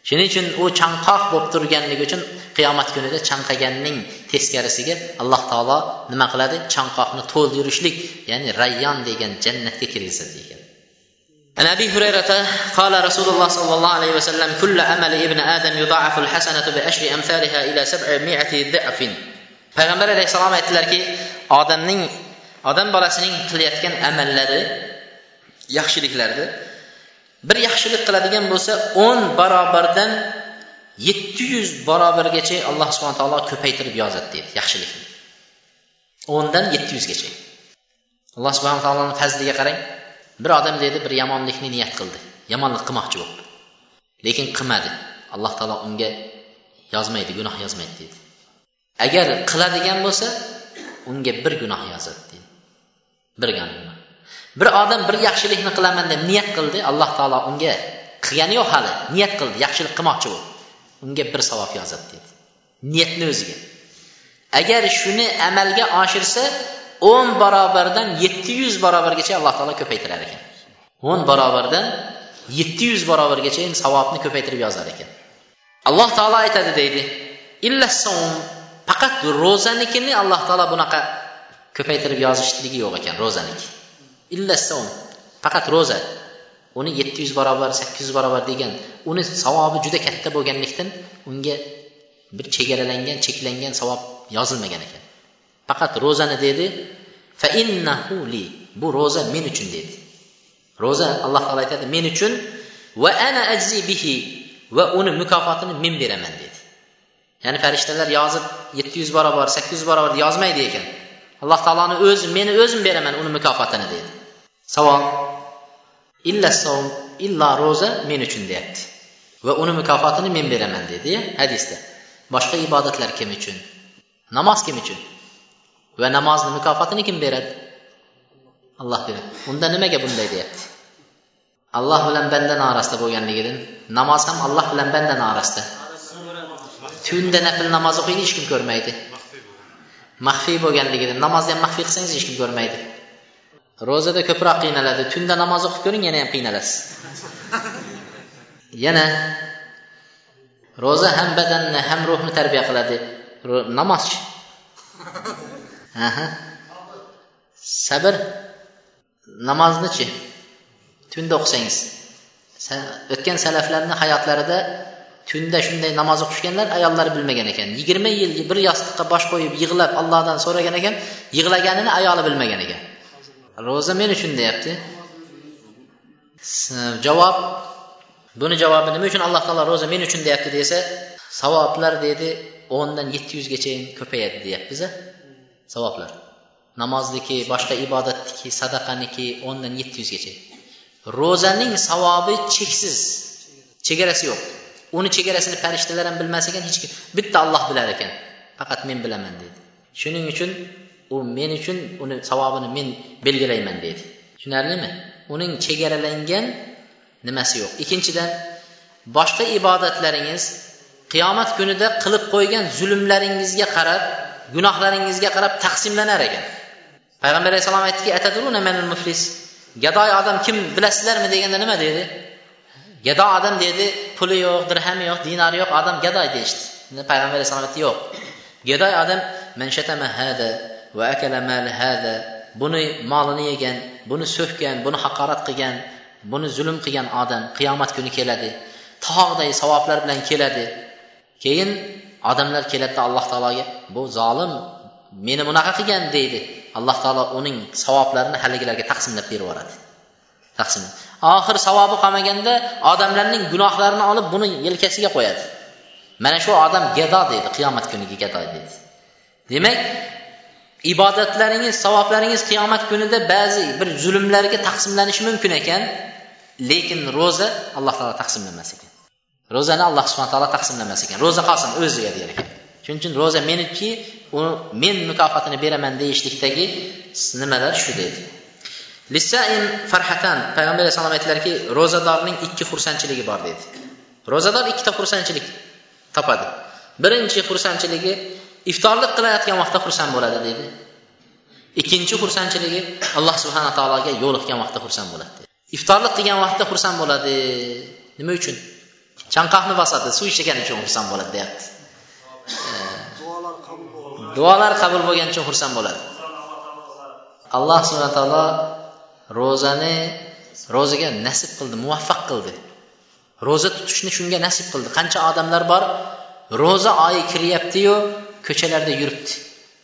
shuning uchun u chanqoq bo'lib turganligi uchun qiyomat kunida chanqaganning teskarisiga alloh taolo nima qiladi chanqoqni to'ldirishlik ya'ni rayyon degan jannatga kirgizadi degan عن ابي هريره قال رسول الله صلى الله عليه وسلم كل عمل ابن ادم يضاعف الحسنه بعشر امثالها الى سبعمائه ضعف payg'ambar alayhissalom aytdilarki odamning odam bolasining qilayotgan amallari yaxshiliklarni bir yaxshilik qiladigan bo'lsa o'n barobardan yetti yuz barobargacha alloh subhana taolo ko'paytirib yozadi deydi yaxshilikni. O'ndan yetti yuzgacha. Alloh subhana taoloni fazliga qarang. Bir odam deydi bir yomonlikni niyat qildi. Yomonlik qilmoqchi bo'ldi. Lekin qilmadi alloh taolo unga yozmaydi gunoh yozmaydi deydi. Agar qiladigan bo'lsa unga bir gunoh yozadi deydi. Bir gunoh bir odam bir yaxshilikni qilaman deb niyat qildi alloh taolo unga qilgani yo'q hali niyat qildi yaxshilik qilmoqchi bo'ldi. Unga bir savob yozadi dedi. Niyatni o'ziga. Agar shuni amalga oshirsa o'n barobardan yetti yuz barobargacha alloh taolo ko'paytirar ekan. O'n barobardan yetti yuz barobargacha savobni ko'paytirib yozar ekan. Alloh taolo aytadi deydi faqat ro'zanikini alloh taolo bunaqa ko'paytirib yozishligi yo'q ekan ro'zaniki. Illasavm faqat ro'za. Uni yetti yuz barobar sakkiz yuz barobar degan uni savobi juda katta bo'lganlikdan unga bir chegaralangan cheklangan savob yozilmagan ekan. Faqat ro'zani dedi fa innahu li bu ro'za men uchun dedi. Ro'za alloh taolo aytadi men uchun va ana ajzi bihi va uni mukofotini men beraman dedi. Ya'ni farishtalar yozib yetti yuz barobar sakkiz yuz barobar yozmaydi ekan. Alloh taoloni o'zi meni o'zim beraman uni mukofotini dedi. Savol: "Illa savm, illa roza men uchun" deyapti. Və onun mükafatını men verəmən dedi hədisdə. Başqa ibadətlər kim üçün? Namaz kim üçün? Və namazın mükafatını kim verədi? Allah verir. Onda niməgə bunday deyədi? Allah bilən bəndən arasında bo'lganligini, gedin. Namaz ham Allah bilən bəndən arasında. Tunda nəfil namaz oxuyun, heç kim görməydi. Maxfi bo'lganligini, namazni ham maxfi qilsangiz hech kim ko'rmaydi ro'zada ko'proq qiynaladi tunda namoz o'qib ko'ring yana ham qiynalasiz. Yana ro'za ham badanni ham ruhni tarbiya qiladi. Namozchi sabr namoznichi tunda o'qisangiz. O'tgan salaflarni hayotlarida tunda shunday namoz o'qishganlar ayollari bilmagan ekan. Yigirma yil bir yostiqqa bosh qo'yib yig'lab allohdan so'ragan ekan yig'laganini ayoli bilmagan ekan. Ro'za men uchun deyapti javob buni javobi nima uchun alloh taolo ro'za men uchun deyapti desa savoblar deydi o'ndan yetti yuzgacha ko'payadi deyapmiz savoblar. Namozniki boshqa ibodatniki sadaqaniki o'ndan yetti yuzgacha. Ro'zaning savobi cheksiz. Chegarasi yo'q. Uni chegarasini farishtalar ham bilmas ekan hech kim. Bitta olloh bilar ekan. Faqat men bilaman deydi shuning uchun u men uchun uni savobini men belgilayman deydi. Tushunarlimi? Uning chegaralangan nimasi yo'q? Ikkinchidan boshqa ibodatlaringiz qiyomat kunida qilib qo'ygan zulmlaringizga qarab gunohlaringizga qarab taqsimlanar ekan. Payg'ambar alayhissalom aytdiki gadoy odam kim bilasizlarmi deganda nima dedi? Gado odam dedi puli yo'q dirhami yo'q dinori yo'q odam gadoy deyishdi. Payg'ambar alayhissalom aytdi yo'q. Gadoy odam va akala mal hada buni molini yegan buni so'kkan buni haqorat qilgan buni zulm qilgan odam qiyomat kuni keladi. Tog'day savoblar bilan keladi. Keyin odamlar keladida alloh taologa bu zolim meni bunaqa qilgan deydi. Alloh taolo uning savoblarini haligilarga taqsimlab berib yuboradi taqsim. Oxir savobi qolmaganda odamlarning gunohlarini olib buni yelkasiga qo'yadi. Mana shu odam gado deydi qiyomat kuniga gado deydi. Demak ibodatlaringiz savoblaringiz qiyomat kunida ba'zi bir zulmlarga taqsimlanishi mumkin ekan. Lekin ro'za alloh taolo taqsimlamas ekan. Ro'zani alloh subhana taolo taqsimlamas ekan. Ro'za qolsin o'ziga der ekan. Shuning uchun ro'za meniki uni men mukofotini beraman deyishlikdagi nimalar shu deydi. Lissain farhatan payg'ambar alayhissalom aytdilarki ro'zadorning ikki xursandchiligi bor deydi. Ro'zador ikkita xursandchilik topadi. Birinchi xursandchiligi iftorlik qilayotgan vaqtda xursand bo'ladi deydi. Ikkinchi xursandchiligi alloh subhana taologa yo'liqqan vaqtda xursand bo'ladi iftorlik qilgan vaqtda xursand bo'ladi. Nima uchun? Chanqoqni bosadi suv ichgani uchun xursand bo'ladi deyapti. Duolar qabul bo'lgani uchun xursand bo'ladi. Alloh subhana taolo ro'zani ro'zaga nasib qildi muvaffaq qildi. Ro'za tutishni shunga nasib qildi. Qancha odamlar bor ro'za oyi kiryaptiyu ko'chalarda yuribdi.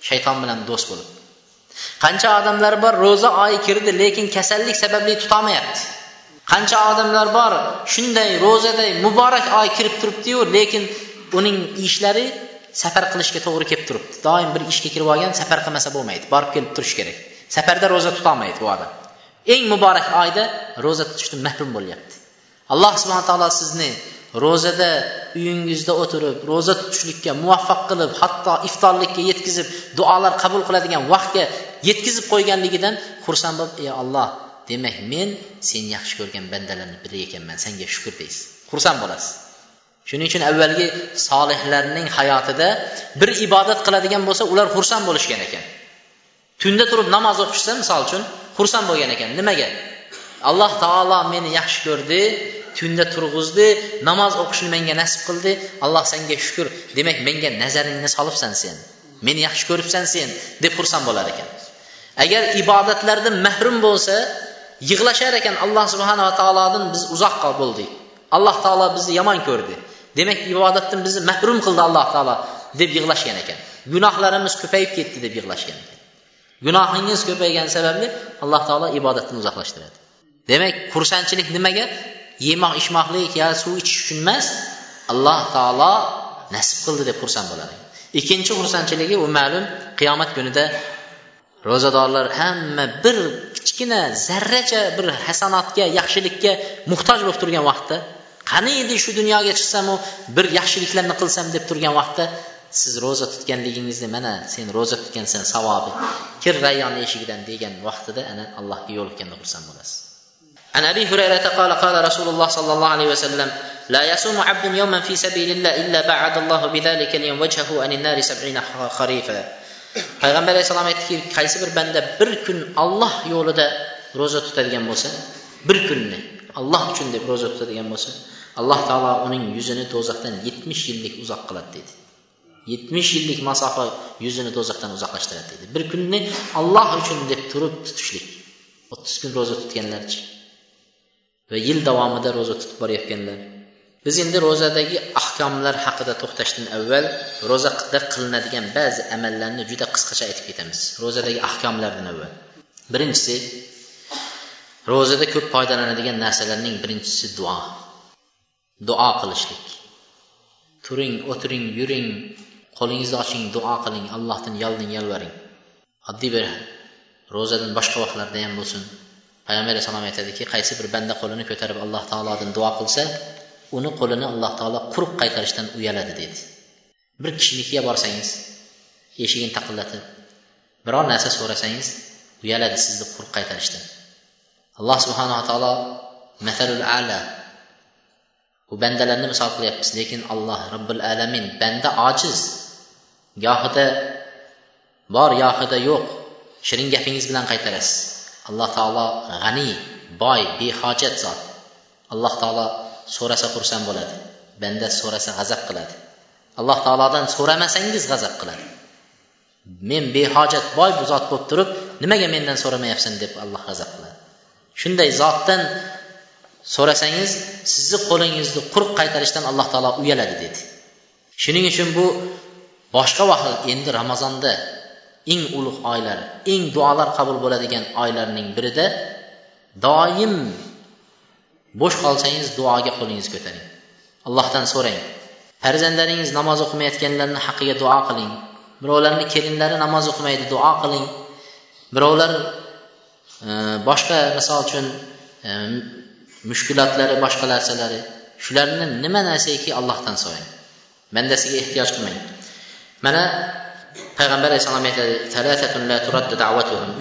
Shayton bilan do'st bo'lib. Qancha odamlar bor ro'za oyi kirdi lekin kasallik sababli tutolmayapti qancha odamlar bor shunday ro'zaday muborak oy kirib turibdiyu lekin uning ishlari safar qilishga to'g'ri kelib turibdi. Doim bir ishga kirib olgan safar qilmasa bo'lmaydi. Borib kelib turish kerak. Safarda ro'za tutolmaydi bu odam. Eng muborak oyda ro'za tutishdan mahrum bo'lyapti. Alloh subhana taolo sizni ro'zada uyingizda o'tirib ro'za tutishlikka muvaffaq qilib hatto iftorlikka yetkazib duolar qabul qiladigan vaqtga yetkazib qo'yganligidan xursand bo'lib ey olloh demak men seni yaxshi ko'rgan bandalarni biri ekanman senga shukur deysiz. Xursand bo'lasiz. Shuning uchun avvalgi solihlarning hayotida bir ibodat qiladigan bo'lsa ular xursand bo'lishgan ekan. Tunda turib namoz o'qishsa misol uchun xursand bo'lgan ekan. Nimaga? Alloh taolo meni yaxshi ko'rdi tunda turg'izdi namoz o'qishni menga nasib qildi. Alloh senga shukur demak menga nazaringni solibsan sen. Meni yaxshi ko'ribsan sen deb xursand bo'lar ekan. Agar ibodatlardan mahrum bo'lsa yig'lashar ekan alloh subhanava taolodan biz uzoqqa bo'ldik. Alloh taolo bizni yomon ko'rdi. Demak ibodatdan bizni mahrum qildi alloh taolo deb yig'lashgan ekan. Gunohlarimiz ko'payib ketdi deb yig'lashgan ekan. Gunohingiz ko'paygani sababli alloh taolo ibodatdan uzoqlashtiradi. Demak xursandchilik nimaga? Yemoq ichmoqlik yo suv ichish uchun emas alloh taolo nasib qildi deb xursand bo'ladi. Ikkinchi xursandchiligi u ma'lum qiyomat kunida ro'zadorlar hamma bir kichkina zarracha bir hasanotga yaxshilikka muhtoj bo'lib turgan vaqtda qani endi shu dunyoga chiqsamu bir yaxshiliklarni qilsam deb turgan vaqtda siz ro'za tutganligingizni mana sen ro'za tutgansan savobi kir rayyon eshigidan degan vaqtida ana allohga yo'liqqanda xursand bo'lasiz. عن ابي هريره قال قال رسول الله صلى الله عليه وسلم لا يصوم عبد يوما في سبيل الله الا بعد الله بذلك اليوم وجهه عن النار سبعين خريفا payg'ambar alayhissalom aytdiki qaysi bir banda bir kun olloh yo'lida ro'za tutadigan bo'lsa bir kunni alloh uchun deb ro'za tutadigan bo'lsa alloh taolo uning yuzini do'zaxdan yetmish yillik uzoq qiladi dedi yetmish yillik masofa yuzini do'zaxdan uzoqlashtiradi dedi bir kunni alloh uchun deb turib tutishlik o'ttiz kun ro'za tutganlarchi va yil davomida ro'za tutib borayotganlar. Biz endi ro'zadagi ahkomlar haqida to'xtashdan avval ro'zada qilinadigan ba'zi amallarni juda qisqacha aytib ketamiz. Ro'zadagi ahkomlardan avval. Birinchisi ro'zada ko'p foydalanadigan narsalarning birinchisi duo. Duo qilishlik. Turing o'tiring yuring qo'lingizni oching duo qiling allohdan yolning yalvaring. Oddiy bir ro'zadan boshqa vaqtlarda ham bo'lsin. Payg'ambar alayhissalom aytadiki qaysi bir banda qo'lini ko'tarib alloh taolodan duo qilsa uni qo'lini alloh taolo quruq qaytarishdan uyaladi dedi. Bir kishinikiga borsangiz eshigini taqillatib biror narsa so'rasangiz uyaladi sizni quruq qaytarishdan. Alloh subhanava taolo matalul ala bu bandalarni misol qilyapmiz lekin alloh robbil alamin banda ojiz gohida bor yohida yo'q shirin gapingiz bilan qaytarasiz. Alloh taolo g'aniy boy behojat zot. Alloh taolo so'rasa xursand bo'ladi banda so'rasa g'azab qiladi. Alloh taolodan so'ramasangiz g'azab qiladi. Men behojat boy bu zot bo'lib turib nimaga mendan so'ramayapsan deb alloh g'azab qiladi. Shunday zotdan so'rasangiz sizni qo'lingizni quruq qaytarishdan alloh taolo uyaladi dedi. Shuning uchun bu boshqa vaqt endi ramazonda eng ulug' oylar eng duolar qabul bo'ladigan oylarning birida doim bo'sh qolsangiz duoga qo'lingizni ko'taring. Allohdan so'rang. Farzandlaringiz namoz o'qimayotganlarni haqqiga duo qiling. Birovlarni kelinlari namoz o'qimaydi duo qiling. Birovlar e, boshqa misol uchun e, mushkulotlari boshqa narsalari. Shularni nima narsaki allohdan so'rang. Bandasiga ehtiyoj qilmang. Mana payg'ambar alayhissalom aytadi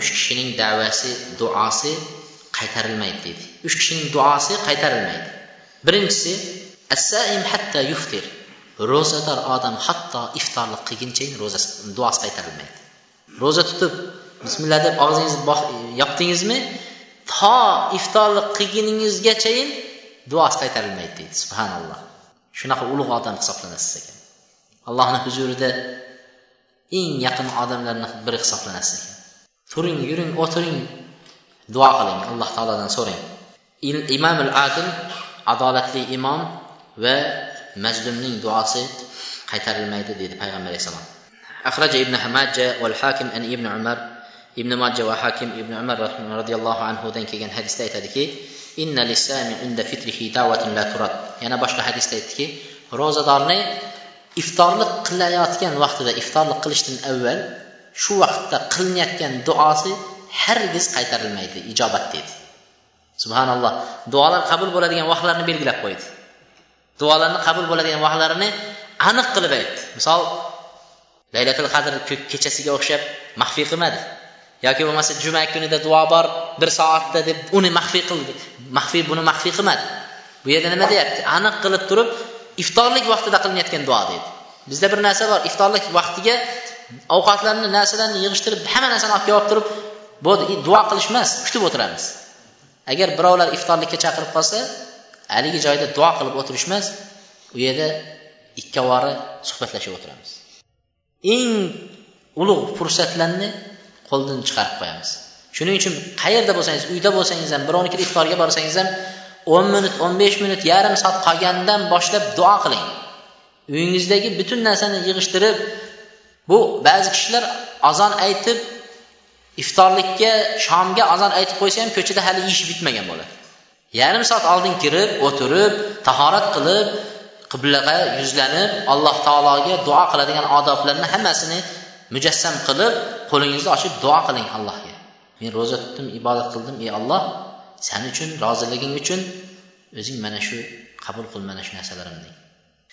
uch kishining da'vasi duosi qaytarilmaydi deydi uch kishining duosi qaytarilmaydi. Birinchisi assaim hatta yuftir. Ro'zador odam hatto iftorlik qilguncha ro'zasi duosi qaytarilmaydi. Ro'za tutib bismillah deb og'zingizni yopdingizmi? To iftorlik qilguningizgachayin duosi qaytarilmaydi deydi subhanalloh. Shunaqa ulug' odam hisoblanasiz ekan. Allohni huzurida eng yaqin odamlarni biri hisoblanasiz ekan turing yuring o'tiring duo qiling alloh taolodan so'rang imom al adil adolatli imom va mazlumning duosi qaytarilmaydi dedi payg'ambar alayhissalom أخرج ابن ماجه والحاكم أن ابن عمر ابن ماجه وحاكم ابن عمر رضي الله عنه dan kelgan hadisda aytadiki inna lissami inda fitrihi da'watun la turad yana boshqa hadisda aytdiki ro'zadorni iftorlik qilayotgan vaqtida iftorlik qilishdan avval shu vaqtda qilinayotgan duosi hargiz qaytarilmaydi ijobat deydi. Subhanalloh. Duolar qabul bo'ladigan vaqtlarni belgilab qo'ydi. Duolarni qabul bo'ladigan vaqtlarini aniq qilib aytdi. Misol laylatul qadr kechasiga o'xshab maxfiy qilmadi. Yoki bo'lmasa juma kunida duo bor bir soatda deb uni maxfiy qildi maxfiy buni maxfiy qilmadi. Bu yerda nima deyapti? Aniq qilib turib iftorlik vaqtida qilinayotgan duo deydi. Bizda bir narsa bor iftorlik vaqtiga ovqatlarni narsalarni yig'ishtirib hamma narsani olib kelib turib bo'ldi duo qilish emas kutib o'tiramiz. Agar birovlar iftorlikka chaqirib qolsa haligi joyda duo qilib o'tirish emas u yerda ikkovori suhbatlashib o'tiramiz. Eng ulug' fursatlarni qo'ldan chiqarib qo'yamiz. Shuning uchun qayerda bo'lsangiz uyda bo'lsangiz ham birovnikida iftorga borsangiz ham o'n minut o'n besh minut yarim soat qolgandan boshlab duo qiling. Uyingizdagi butun narsani yig'ishtirib bu ba'zi kishilar azon aytib iftorlikka shomga azon aytib qo'ysa ham ko'chada hali ish bitmagan bo'ladi. Yarim soat oldin kirib o'tirib tahorat qilib qiblaga yuzlanib alloh taologa duo qiladigan odoblarni hammasini mujassam qilib qo'lingizni ochib duo qiling allohga. Men ro'za tutdim ibodat qildim ey olloh san uchun roziliging uchun o'zing mana shu qabul qil mana shu narsalarimni.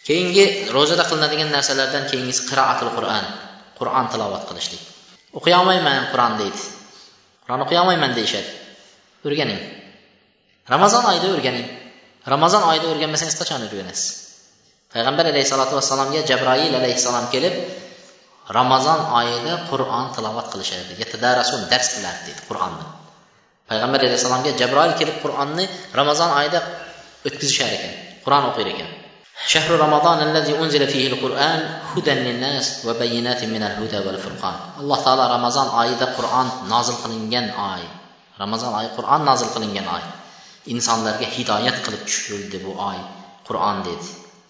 Keyingi ro'zada qilinadigan narsalardan keyingisi qiroatul qur'on qur'on tilovat qilishlik. O'qiy olmayman qur'on deydi. Qur'on o'qiy olmayman deyishadi. O'rganing. Ramazon oyida o'rganing. Ramazon oyida o'rganmasangiz qachon o'rganasiz? Payg'ambar alayhissalotu vassalomga jabroil alayhissalom kelib ramazon oyida qur'on tilovat qilishadi yatadarasun dars qilardi deydi qur'onni payg'ambar alayhissalomga jabroil kelib qur'onni ramazon oyida o'tkazishar ekan qur'on o'qir ekan. Shahru ramazon allazi unzila fihi alquran hudan linnas va bayyinatin min alhuda wal furqan. Alloh taolo ramazon oyida qur'on nozil qilingan oy. Ramazon oyi qur'on nozil qilingan oy. Insonlarga hidoyat qilib tushirildi bu oy qur'on dedi.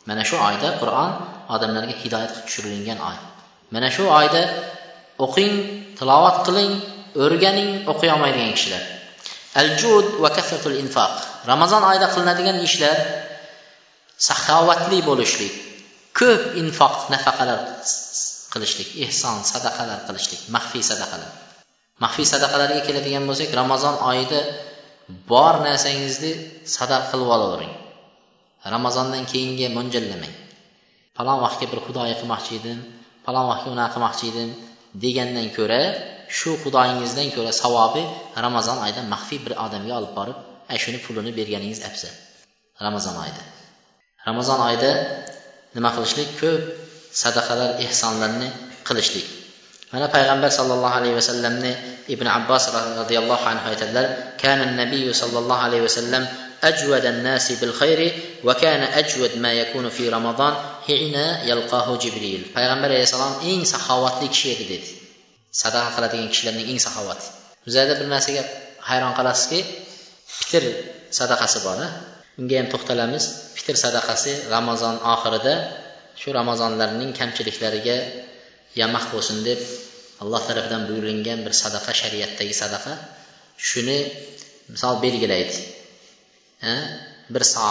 Mana shu oyda qur'on odamlarga hidoyat qilib tushirilgan oy. Mana shu oyda o'qing tilovat qiling o'rganing o'qiy olmaydigan kishilar. Al jud va kasratul infoq ramazon oyida qilinadigan ishlar saxovatli bo'lishlik ko'p infoq nafaqalar qilishlik ehson sadaqalar qilishlik maxfiy sadaqalar. Maxfiy sadaqalarga keladigan bo'lsak ramazon oyida bor narsangizni sadaqa qilib olavering. Ramazondan keyinga mo'ljallamang. Falon vaqtga bir xudoyi qilmoqchi edim falon vaqtga unaqa qilmoqchi edim degandan ko'ra shu xudoyingizdan ko'ra savobi ramazon oyida maxfiy bir odamga olib borib ana shuni pulini berganingiz afzal ramazon oyida ramazon oyida nima qilishlik ko'p sadaqalar ehsonlarni qilishlik mana payg'ambar sollallohu alayhi vasallamni ibn abbos roziyallohu anhu aytadilar kana nabiy sollallohu alayhi vasallam أجود الناس بالخير وكان أجود ما يكون في رمضان حين يلقاه جبريل payg'ambar alayhissalom eng saxovatli kishi edi dedi Sadaqa qiladigan kishilarning eng saxovati. Bu bir narsaga hayron qolasizki fitr sadaqasi bor unga ham to'xtalamiz. Fitr sadaqasi ramazon oxirida shu ramazonlarning kamchiliklariga yamaq bo'lsin deb alloh tarafidan buyurilgan bir sadaqa shariatdagi sadaqa. Shuni misol belgilaydi. Bir so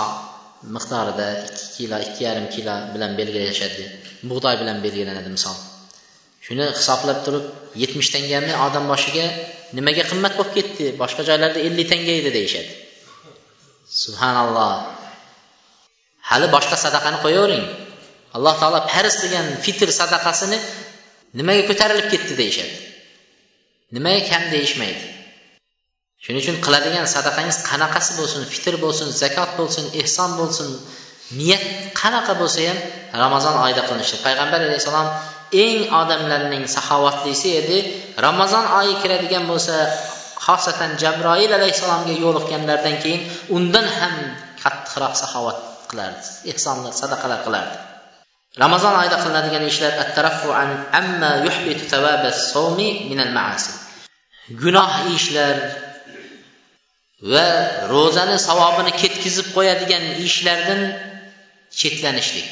miqdorida ikki kilo ikki yarim kilo bilan belgilashadi. Bug'doy bilan belgilanadi misol. Shuni hisoblab turib yetmish tangani odam boshiga nimaga qimmat bo'lib ketdi? Boshqa joylarda ellik tanga edi deyishadi. Subhanalloh. Hali boshqa sadaqani qo'yavering. Alloh taolo farz qilgan fitr sadaqasini nimaga ko'tarilib ketdi deyishadi. Nimaga kam deyishmaydi. Shuning uchun qiladigan sadaqangiz qanaqasi bo'lsin fitr bo'lsin zakot bo'lsin ehson bo'lsin niyat qanaqa bo'lsa ham ramazon oyida qilinishi. Payg'ambar alayhissalom eng odamlarning saxovatlisi edi. Ramazon oyi kiradigan bo'lsa xosatan jabroil alayhissalomga yo'liqqanlaridan keyin undan ham qattiqroq saxovat qilardi ehsonlar sadaqalar qilardi. Ramazon oyida qilinadigan ishlar amma sawmi min al maasi gunoh ishlar va ro'zani savobini ketkizib qo'yadigan ishlardan chetlanishlik.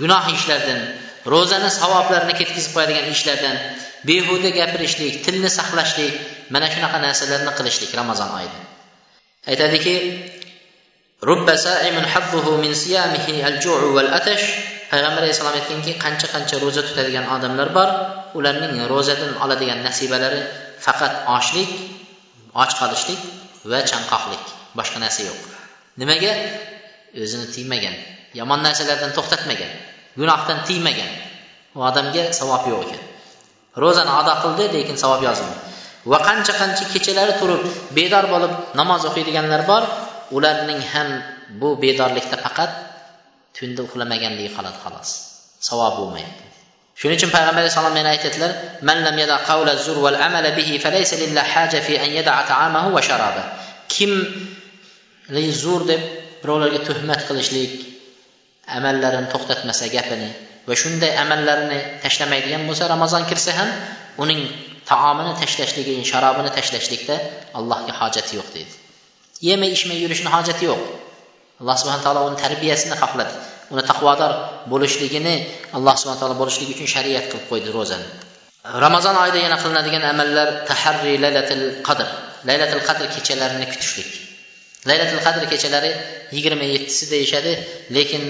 Gunoh ishlardan ro'zani savoblarini ketkazib qo'yadigan ishlardan behuda gapirishlik tilni saqlashlik mana shunaqa narsalarni qilishlik ramazon oyida. Aytadiki payg'ambar alayhissalom aytganki qancha qancha ro'za tutadigan odamlar bor ularning ro'zadan oladigan nasibalari faqat ochlik och qolishlik va chanqoqlik boshqa narsa yo'q. Nimaga? O'zini tiymagan yomon narsalardan to'xtatmagan. Gunohdan tiymagan. U odamga savob yo'q ekan. Ro'zani ado qildi lekin savob yozilmadi va qancha qancha kechalari turib bedor bo'lib namoz o'qiydiganlar bor ularning ham bu bedorlikda faqat tunda uxlamaganligi qoladi xolos. Savob bo'lmayapti. Shuning uchun payg'ambar alayhissalom yana aytadilar man lam yada qawla zur val amala bihi falaysa lillahi haja fi an yada ta'amahu va sharaba. Kim zur deb birovlarga tuhmat qilishlik amallarini to'xtatmasa gapini va shunday amallarini tashlamaydigan bo'lsa ramazon kirsa ham uning taomini tashlashligi sharobini tashlashlikda allohga hojati yo'q deydi. Yemay ichmay yurishni hojati yo'q. Alloh subhana taolo uni tarbiyasini xohladi. Uni taqvodor bo'lishligini alloh subhana taolo bo'lishligi uchun shariat qilib qo'ydi ro'zani. Ramazon oyida yana qilinadigan amallar taharri laylatil qadr. Laylatil qadr kechalarini kutishlik. Laylatil qadr kechalari yigirma yettisi deyishadi lekin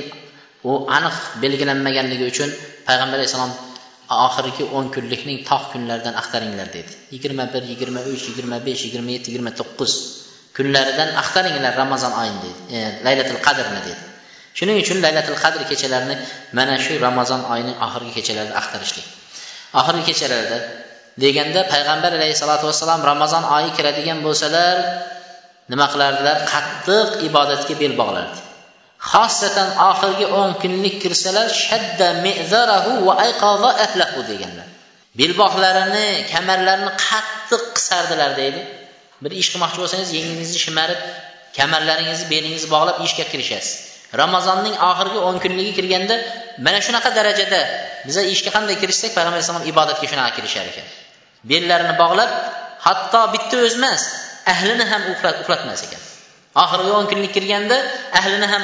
u aniq belgilanmaganligi uchun payg'ambar alayhissalom oxirgi o'n kunlikning tog' kunlaridan axtaringlar dedi. Yigirma bir yigirma uch yigirma besh yigirma yetti yigirma to'qqiz kunlaridan axtaringlar ramazon oyini dedi e, laylatul qadrni dedi. Shuning uchun laylatul qadr kechalarini mana shu ramazon oyining oxirgi kechalarida axtarishlik. Oxirgi kechalarda deganda payg'ambar alayhissalotu vassalom ramazon oyi kiradigan bo'lsalar nima qilardilar? Qattiq ibodatga bel bog'lardi. Xosatan oxirgi o'n kunlik kirsalar shadda mezarahu va ayqoza ahlahu deganlar. Belbog'larini kamarlarini qattiq qisardilar deydi. Bir ish qilmoqchi bo'lsangiz yengingizni shimarib kamarlaringizni belingizni bog'lab ishga kirishasiz. Ramazonning oxirgi o'n kunligi kirganda mana shunaqa darajada biza ishga qanday kirishsak payg'ambar alayhisalom ibodatga shunaqa kirishar ekan. Bellarini bog'lab hatto bitta o'zi emas ahlini ham uxlatmas ekan. Oxirgi o'n kunlik kirganda ahlini ham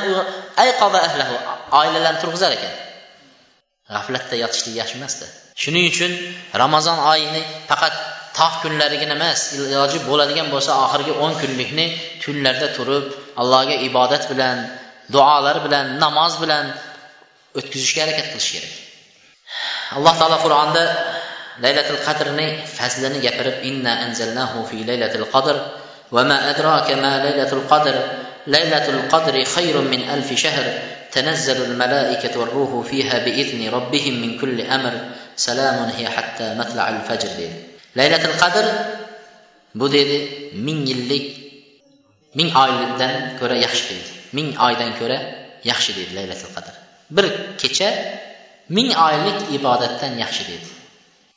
ayqoda ahlahu oilalarni turg'izar ekan. G'aflatda yotishlik yaxshi emasda shuning uchun ramazon oyini faqat tog' kunlarigina emas iloji bo'ladigan bo'lsa oxirgi o'n kunlikni tunlarda turib allohga ibodat bilan duolar bilan namoz bilan o'tkazishga harakat qilish kerak. Alloh taolo qur'onda laylatul qadrning fazlini gapirib inna anzalnahu fi laylatil qadr وما أدراك ما ليلة القدر ليلة القدر خير من ألف شهر تنزل الملائكة والروح فيها بإذن ربهم من كل أمر سلام هي حتى مطلع الفجر. دي. ليلة القدر بدد من اللي من آيدن كرة يخشي من آيدن كرة يخشي ليلة القدر bir kecha ming oylik ibodatdan yaxshi deydi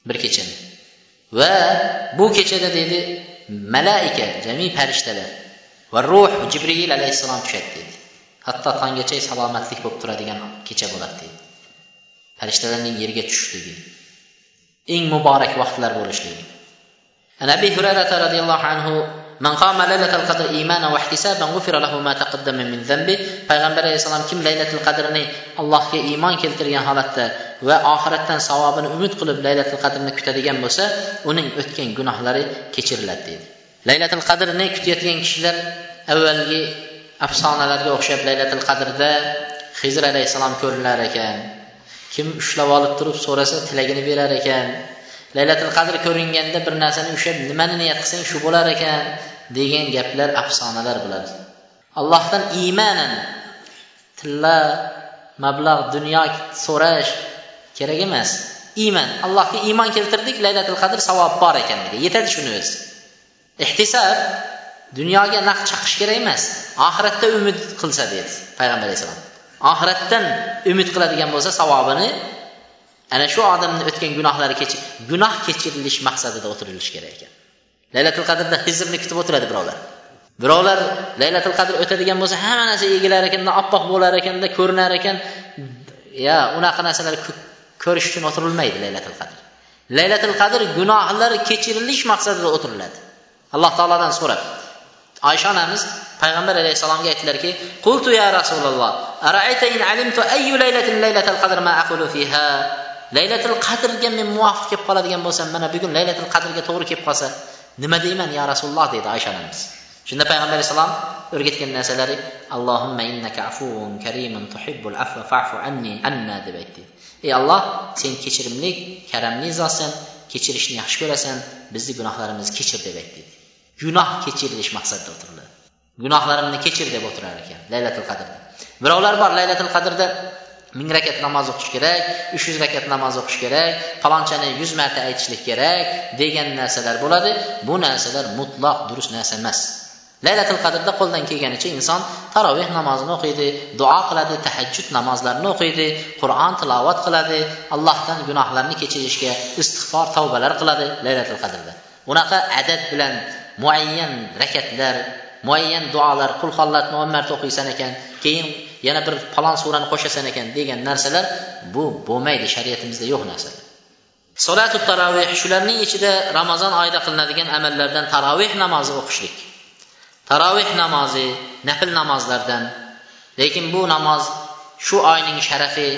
bir kechani va bu malaika jami farishtalar va ruh jibril alayhissalom tushadi deydi hatto tonggacha salomatlik bo'lib turadigan kecha bo'ladi deydi farishtalarning yerga tushishligi eng muborak vaqtlar bo'lishligi. An abi hurayrata roziyallohu anhu Man qama laylatul qadr imanan va ihtisaban g'ufira lahu ma taqaddama min zambi. Payg'ambar alayhisalom kim laylatul qadrni Allohga iymon keltirgan holatda va oxiratdan savobini umid qilib laylatul qadrni kutadigan bo'lsa, uning o'tgan gunohlari kechiriladi dedi. Laylatul qadrni kutayotgan kishilar avvalgi afsonalarga o'xshab laylatul qadrda Xizr alayhisalom ko'rinar ekan. Kim ushlab olib turib so'rasa tilagini berar ekan. Laylatul qadr ko'ringanda bir narsani ushlab nimani niyat qilsang shu bo'lar ekan degan gaplar afsonalar bo'ladi. Allohdan iymanan tilla mablag' dunyo so'rash kerak emas. Iymon allohga iymon keltirdik laylatul qadr savob bor ekanligi yetadi shuni o'zi. Ehtisob dunyoga naq chaqish kerak emas. Oxiratda umid qilsa dedi payg'ambar alayhissalom oxiratdan umid qiladigan bo'lsa savobini ana shu odamni o'tgan gunohlari kechir gunoh kechirilish maqsadida o'tirilishi kerak ekan. Laylatul qadrda hizrni kutib o'tiradi birovlar. Birovlar laylatul qadr o'tadigan bo'lsa hamma narsa egilar ekanda oppoq bo'lar ekanda ko'rinar ekan. Ya unaqa narsalar ko'rish uchun o'tirilmaydi laylatul qadr. Laylatul qadr gunohlar kechirilish maqsadida o'tiriladi. Alloh taolodan so'rab oysha onamiz payg'ambar alayhissalomga aytdilarki qultu ya rasululloh laylatul qadrga men muvofiq kelib qoladigan bo'lsam mana bugun laylatul qadrga to'g'ri kelib qolsa nima deyman ya rasululloh deydi oysha onamiz shunda payg'ambar alayhissalom o'rgatgan narsalari allohimma innaka afuvun karimun tuhibbul afva fa'fu anni anna deb aytdi. Ey alloh sen kechirimli karamli zotsan kechirishni yaxshi ko'rasan bizni gunohlarimizni kechir deb aytdi. Gunoh kechirilish maqsadida o'tiriladi. Gunohlarimni kechir deb o'tirar ekan laylatul qadrda. Birovlar bor laylatul qadrda ming rakat namoz o'qish kerak uch yuz rakat namoz o'qish kerak palonchani yuz marta aytishlik kerak degan narsalar bo'ladi. Bu narsalar mutloq durust narsa emas. Laylatul qadrda qo'ldan kelganicha inson taroveh namozini o'qiydi duo qiladi tahajjud namozlarini o'qiydi qur'on tilovat qiladi allohdan gunohlarni kechirishga istig'for tavbalar qiladi laylatul qadrda. Unaqa adad bilan muayyan rakatlar muayyan duolar qul o'n marta o'qiysan ekan keyin yana bir falon surani qo'shasan ekan degan narsalar bu bo'lmaydi shariatimizda yo'q narsalar solatu taroveh shularning ichida ramazon oyida qilinadigan amallardan taroveh namozi o'qishlik. Taroveh namozi nafl namozlardan. Lekin bu namoz shu oyning sharafi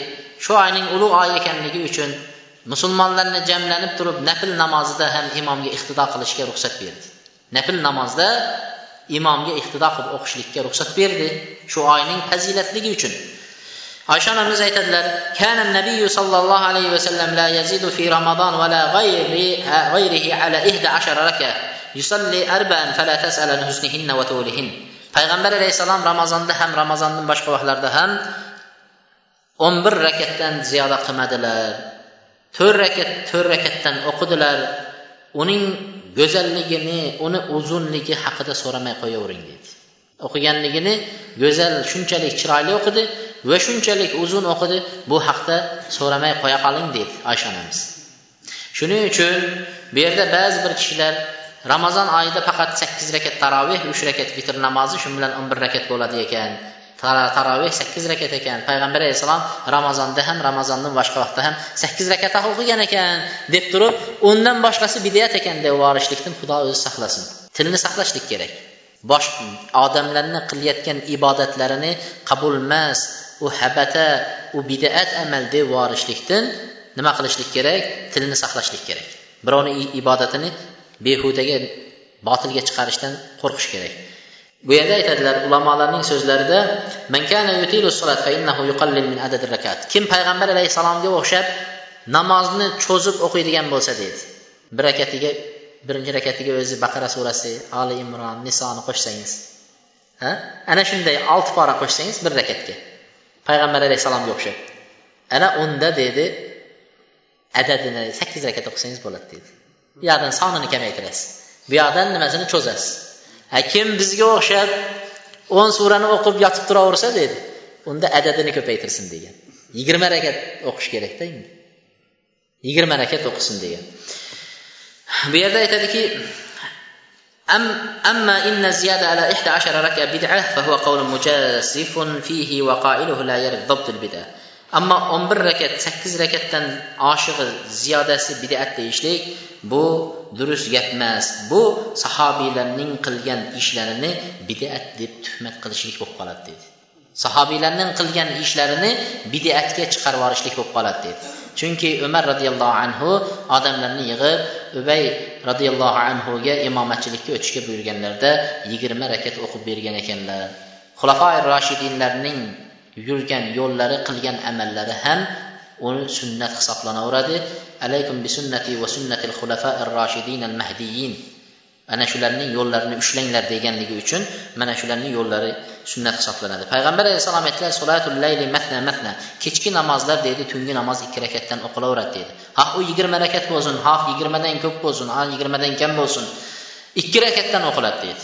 shu oyning ulug' oy ekanligi uchun musulmonlarni jamlanib turib nafl namozida ham imomga iqtido qilishga ruxsat berdi. Nafl namozda imomga iqtido qilib o'qishlikka ruxsat berdi shu oyning fazilatligi uchun. Oysha onamiz aytadilar kana nabiy sollallohu alayhi vasallam la yazidu fi ramazon va la g'ayrihi ala ihda ashara raka. Yusalli arba'an fala tas'al an husnihinna va tulihin. Payg'ambar alayhissalom ramazonda ham ramazondan boshqa vaqtlarda ham o'n bir rakatdan ziyoda qilmadilar. To'rt rakat to'rt rakatdan o'qidilar. Uning go'zalligini uni uzunligi haqida so'ramay qo'yavering deydi o'qiganligini go'zal shunchalik chiroyli o'qidi va shunchalik uzun o'qidi bu haqda so'ramay qo'ya qoling deydi oysha onamiz. Shuning uchun bu yerda ba'zi bir kishilar ramazon oyida faqat sakkiz rakat taroveh uch rakat vitr namozi shu bilan o'n bir rakat bo'ladi ekan. Taroveh sakkiz rakat ekan. Payg'ambar alayhissalom ramazonda ham ramazondan boshqa vaqtda ham sakkiz rakat o'qigan ekan deb turib undan boshqasi bidat ekan deb yuborishlikdan xudo o'zi saqlasin. Tilni saqlashlik kerak. Bosh odamlarni qilayotgan ibodatlarini qabulmas u habata u bidat amal deb yuborishlikdan nima qilishlik kerak? Tilni saqlashlik kerak. Birovni ibodatini behudaga botilga chiqarishdan qo'rqish kerak. Bu yerda aytadilar ulamolarning so'zlarida kim payg'ambar alayhissalomga o'xshab namozni cho'zib o'qiydigan bo'lsa deydi. Bir rakatiga birinchi rakatiga o'zi baqara surasi oli imron nisoni qo'shsangiz. Ha? Ana shunday olti pora qo'shsangiz bir rakatga. Payg'ambar alayhissalomga o'xshab ana unda deydi adadini sakkiz rakat o'qisangiz bo'ladi deydi bu yoqdan sonini kamaytirasiz. Bu yoqdan nimasini cho'zasiz? Kim bizga o'xshab o'n surani o'qib yotib turaversa deydi unda adadini ko'paytirsin degan yigirma rakat o'qish kerakda endi yigirma rakat o'qisin degan bu yerda aytadiki أما إن الزيادة على إحدى عشر ركعة بدعة فهو قول مجازف فيه وقائله لا يرد ضبط البدعة ammo o'n bir rakat sakkiz rakatdan oshig'i ziyodasi bidat deyishlik bu durust gap emas. Bu sahobiylarning qilgan ishlarini bidat deb tuhmat qilishlik bo'lib qoladi dedi. Sahobiylarning qilgan ishlarini bidatga chiqarib yuborishlik bo'lib qoladi dedi. Chunki umar roziyallohu anhu odamlarni yig'ib ubay roziyallohu anhuga imomatchilikka o'tishga buyurganlarida yigirma rakat o'qib bergan ekanlar. Xulafoi roshidinlarning yurgan yo'llari qilgan amallari ham uni sunnat hisoblanaveradi. Alaykum bi sunnati va sunnatil xulafair roshidin al mahdiyin ana shularning yo'llarini ushlanglar deganligi uchun mana shularning yo'llari sunnat hisoblanadi. Payg'ambar alayhissalom aytdilar solatul layli matna matna. Kechki namozlar deydi tungi namoz ikki rakatdan o'qilaveradi deydi. Ha u yigirma rakat bo'lsin ha yigirmadan ko'p bo'lsin ha yigirmadan kam bo'lsin. Ikki rakatdan o'qiladi deydi.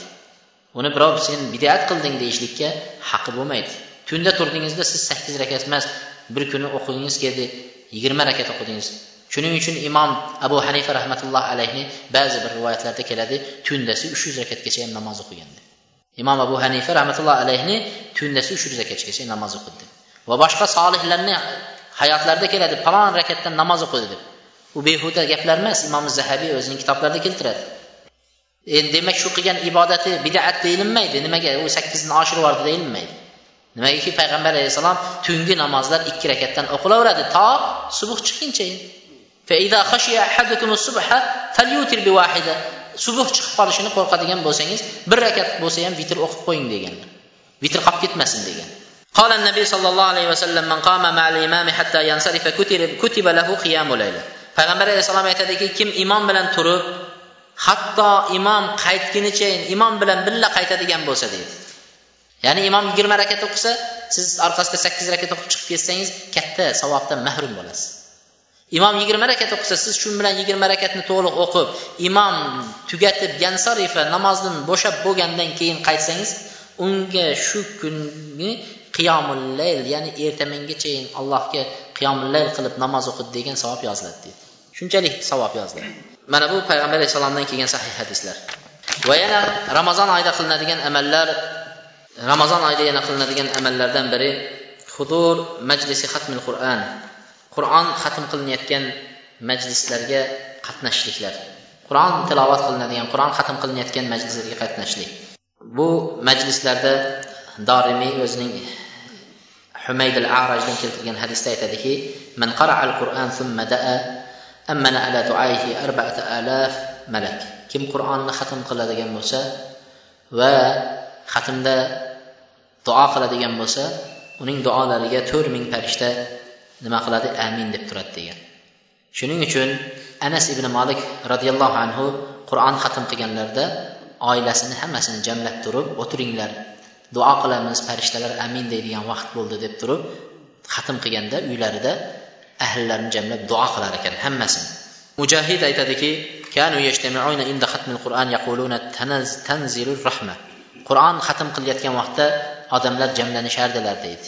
Uni birov sen bidat qilding deyishlikka haqqi bo'lmaydi. Tunda turdingizda siz sakkiz rakat emas bir kuni o'qig'ingiz keldi yigirma rakat o'qidingiz. Shuning uchun imom abu hanifa rahmatullohi alayhi ba'zi bir rivoyatlarda keladi tundasi uch yuz rakatgacha ham namoz o'qigan imom abu hanifa rahmatullohi alayhi tundasi uch yuz rakatgacha namoz o'qidi. Va boshqa solihlarni hayotlarida keladi palon rakatdan namoz o'qidi deb. U behuda gaplar emas imom zahabiy o'zining kitoblarida keltiradi. Endi demak shu qilgan ibodati bidat deyilmaydi. Nimaga? U sakkizni oshirib yubordi deyilmaydi. nimagaki payg'ambar alayhissalom tungi namozlar ikki rakatdan o'qilaveradi to subuh chiqquncha subuh chiqib qolishini qo'rqadigan bo'lsangiz bir rakat bo'lsa ham vitr o'qib qo'ying deganlar vitr qolib ketmasin degan قال النبي صلى الله عليه وسلم من قام مع الإمام حتى ينصرف كتب له قيام ليلة payg'ambar alayhissalom aytadiki kim imom bilan turib hatto imom qaytgunicha imom bilan birga qaytadigan bo'lsa deydi Ya'ni imom yigirma rakat o'qisa siz orqasida sakkiz rakat o'qib chiqib ketsangiz katta savobdan mahrum bo'lasiz. Imom yigirma rakat o'qisa siz shu bilan yigirma rakatni to'liq o'qib imom tugatib yansarifa namozdan bo'shab bo'lgandan keyin qaytsangiz unga shu kungi qiyomul layl ya'ni ertamangachayin allohga qiyomul layl qilib namoz o'qidi degan savob yoziladi deydi. Shunchalik savob yoziladi. Mana bu payg'ambar alayhissalomdan kelgan sahih hadislar. Va yana ramazon oyida qilinadigan amallar ramazon oyida yana qilinadigan amallardan biri hudur majlisi xatmil qur'an. Qur'on xatm qilinayotgan majlislarga qatnashishliklar qur'on tilovat qilinadigan qur'on xatm qilinayotgan majlislarga qatnashishlik bu majlislarda dorimiy o'zining humayd al arajdan keltirgan hadisda aytadiki man qaraa al qur'an thumma da'a ammana ala duaihi arba'ata alaf malak. Kim qur'onni xatm qiladigan bo'lsa va xatmda duo qiladigan bo'lsa uning duolariga to'rt ming farishta nima qiladi? Amin deb turadi degan. Shuning uchun anas ibn molik roziyallohu anhu qur'on xatm qilganlarida oilasini hammasini jamlab turib o'tiringlar duo qilamiz farishtalar amin deydigan vaqt bo'ldi deb turib xatm qilganda uylarida ahllarini jamlab duo qilar ekan hammasini. Mujahid aytadiki qur'on xatm qilayotgan vaqtda odamlar jamlanishardilar deydi.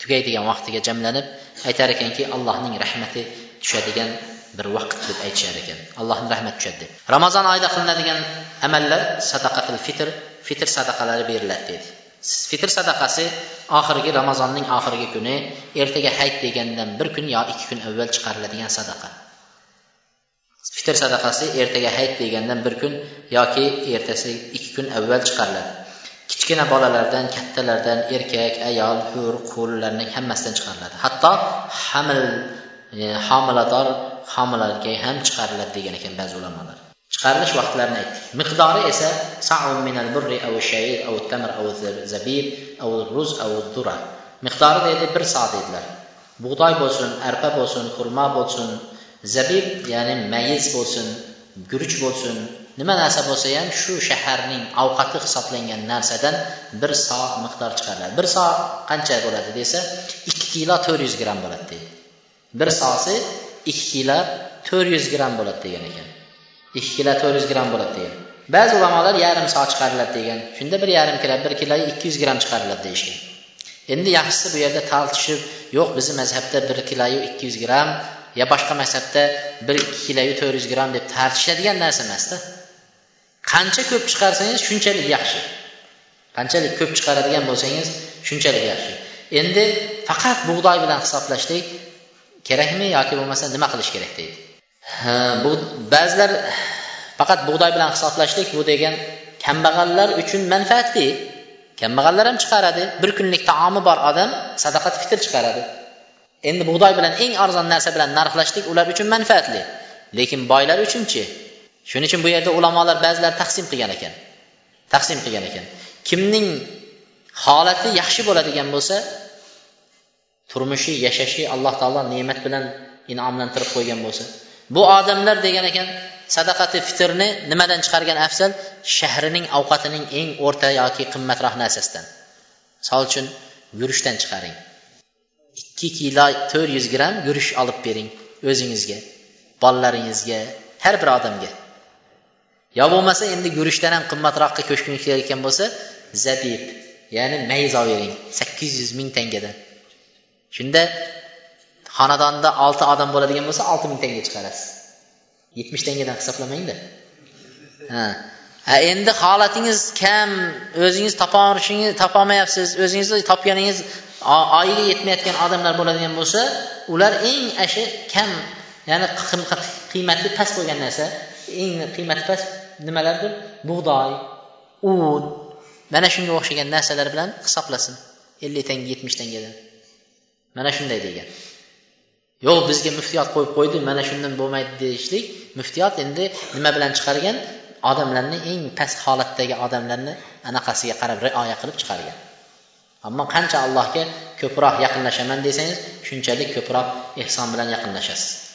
Tugaydigan vaqtiga jamlanib aytar ekanki allohning rahmati tushadigan bir vaqt deb aytishar ekan. Allohni rahmati tushadi deb. Ramazon oyida qilinadigan amallar sadaqatil fitr fitr sadaqalari beriladi deydi. Fitr sadaqasi oxirgi ramazonning oxirgi kuni ertaga hayit degandan bir kun yo ikki kun avval chiqariladigan sadaqa. Fitr sadaqasi ertaga hayit degandan bir kun yoki ertasi ikki kun avval chiqariladi. Kichkina bolalardan kattalardan erkak ayol hur qullarning hammasidan chiqariladi. Hatto hamil e, homilador homilaga ham chiqariladi degan ekan ba'zi ulamolar. Chiqarilish vaqtlarini aytdik. Miqdori esa saun minal burri av shayr av tamr av zabib av ruz av dura. Miqdori deydi bir so dedilar. Bug'doy bo'lsin arpa bo'lsin xurmo bo'lsin zabib ya'ni mayiz bo'lsin guruch bo'lsin nima narsa bo'lsa ham shu shaharning ovqati hisoblangan narsadan bir so miqdor chiqariladi bir so qancha bo'ladi desa ikki kilo to'rt yuz gramm bo'ladi deydi. Bir sosi ikki kilo to'rt yuz gramm bo'ladi degan ekan. Ikki kilo to'rt yuz gramm bo'ladi degan. Ba'zi ulamolar yarim so chiqariladi degan. Shunda bir yarim kilo bir kilo ikki yuz gramm chiqariladi deyishgan. Endi yaxshisi bu yerda tortishib yo'q bizni mazhabda bir kiloyu ikki yuz gramm yo boshqa mazhabda bir ikki kiloyu to'rt yuz gramm deb tortishadigan narsa emasda. Qancha ko'p chiqarsangiz shunchalik yaxshi. Qanchalik ko'p chiqaradigan bo'lsangiz shunchalik yaxshi. Endi faqat bug'doy bilan hisoblashlik kerakmi yoki bo'lmasa nima qilish kerak deydi? Bu ba'zilar faqat bug'doy bilan hisoblashlik bu degan kambag'allar uchun manfaatli kambag'allar ham chiqaradi bir kunlik taomi bor odam sadaqat fitr chiqaradi. Endi bug'doy bilan eng arzon narsa bilan narxlashlik ular uchun manfaatli. Lekin boylar uchunchi shuning uchun bu yerda ulamolar ba'zilar taqsim qilgan ekan. Taqsim qilgan ekan. Kimning holati yaxshi bo'ladigan bo'lsa turmushi yashashi alloh taolo ne'mat bilan inomlantirib qo'ygan bo'lsa. Bu odamlar degan ekan sadaqati fitrni nimadan chiqargan afzal? Shahrining ovqatining eng o'rta yoki qimmatroq narsasidan. Misol uchun guruchdan chiqaring. Ikki kilo to'rt yuz gramm guruch olib bering o'zingizga bolalaringizga har bir odamga. Yo bo'lmasa endi guruchdan ham qimmatroqqa ko'chgingiz kelayotgan bo'lsa zabib ya'ni mayiz olib sakkiz yuz ming tangadan. Shunda xonadonda olti odam bo'ladigan bo'lsa olti ming tanga chiqarasiz. Yetmish tangadan hisoblamangda. Ha. Endi holatingiz kam o'zingiz topolishingiz topolmayapsiz o'zingizni topganingiz oyiga yetmayotgan odamlar bo'ladigan bo'lsa ular eng ashi kam ya'ni qiymati past bo'lgan narsa eng qiymati past nimalardir? Bug'doy un. Mana shunga o'xshagan narsalar bilan hisoblasin. Ellik tanga yetmish tangadan mana shunday degan. Yo'q bizga muftiyot qo'yib qo'ydi mana shundan bo'lmaydi deyishlik. Muftiyot endi nima bilan chiqargan? Odamlarni eng past holatdagi odamlarni anaqasiga qarab rioya qilib chiqargan. Ammo qancha allohga ko'proq yaqinlashaman desangiz shunchalik ko'proq ehson bilan yaqinlashasiz.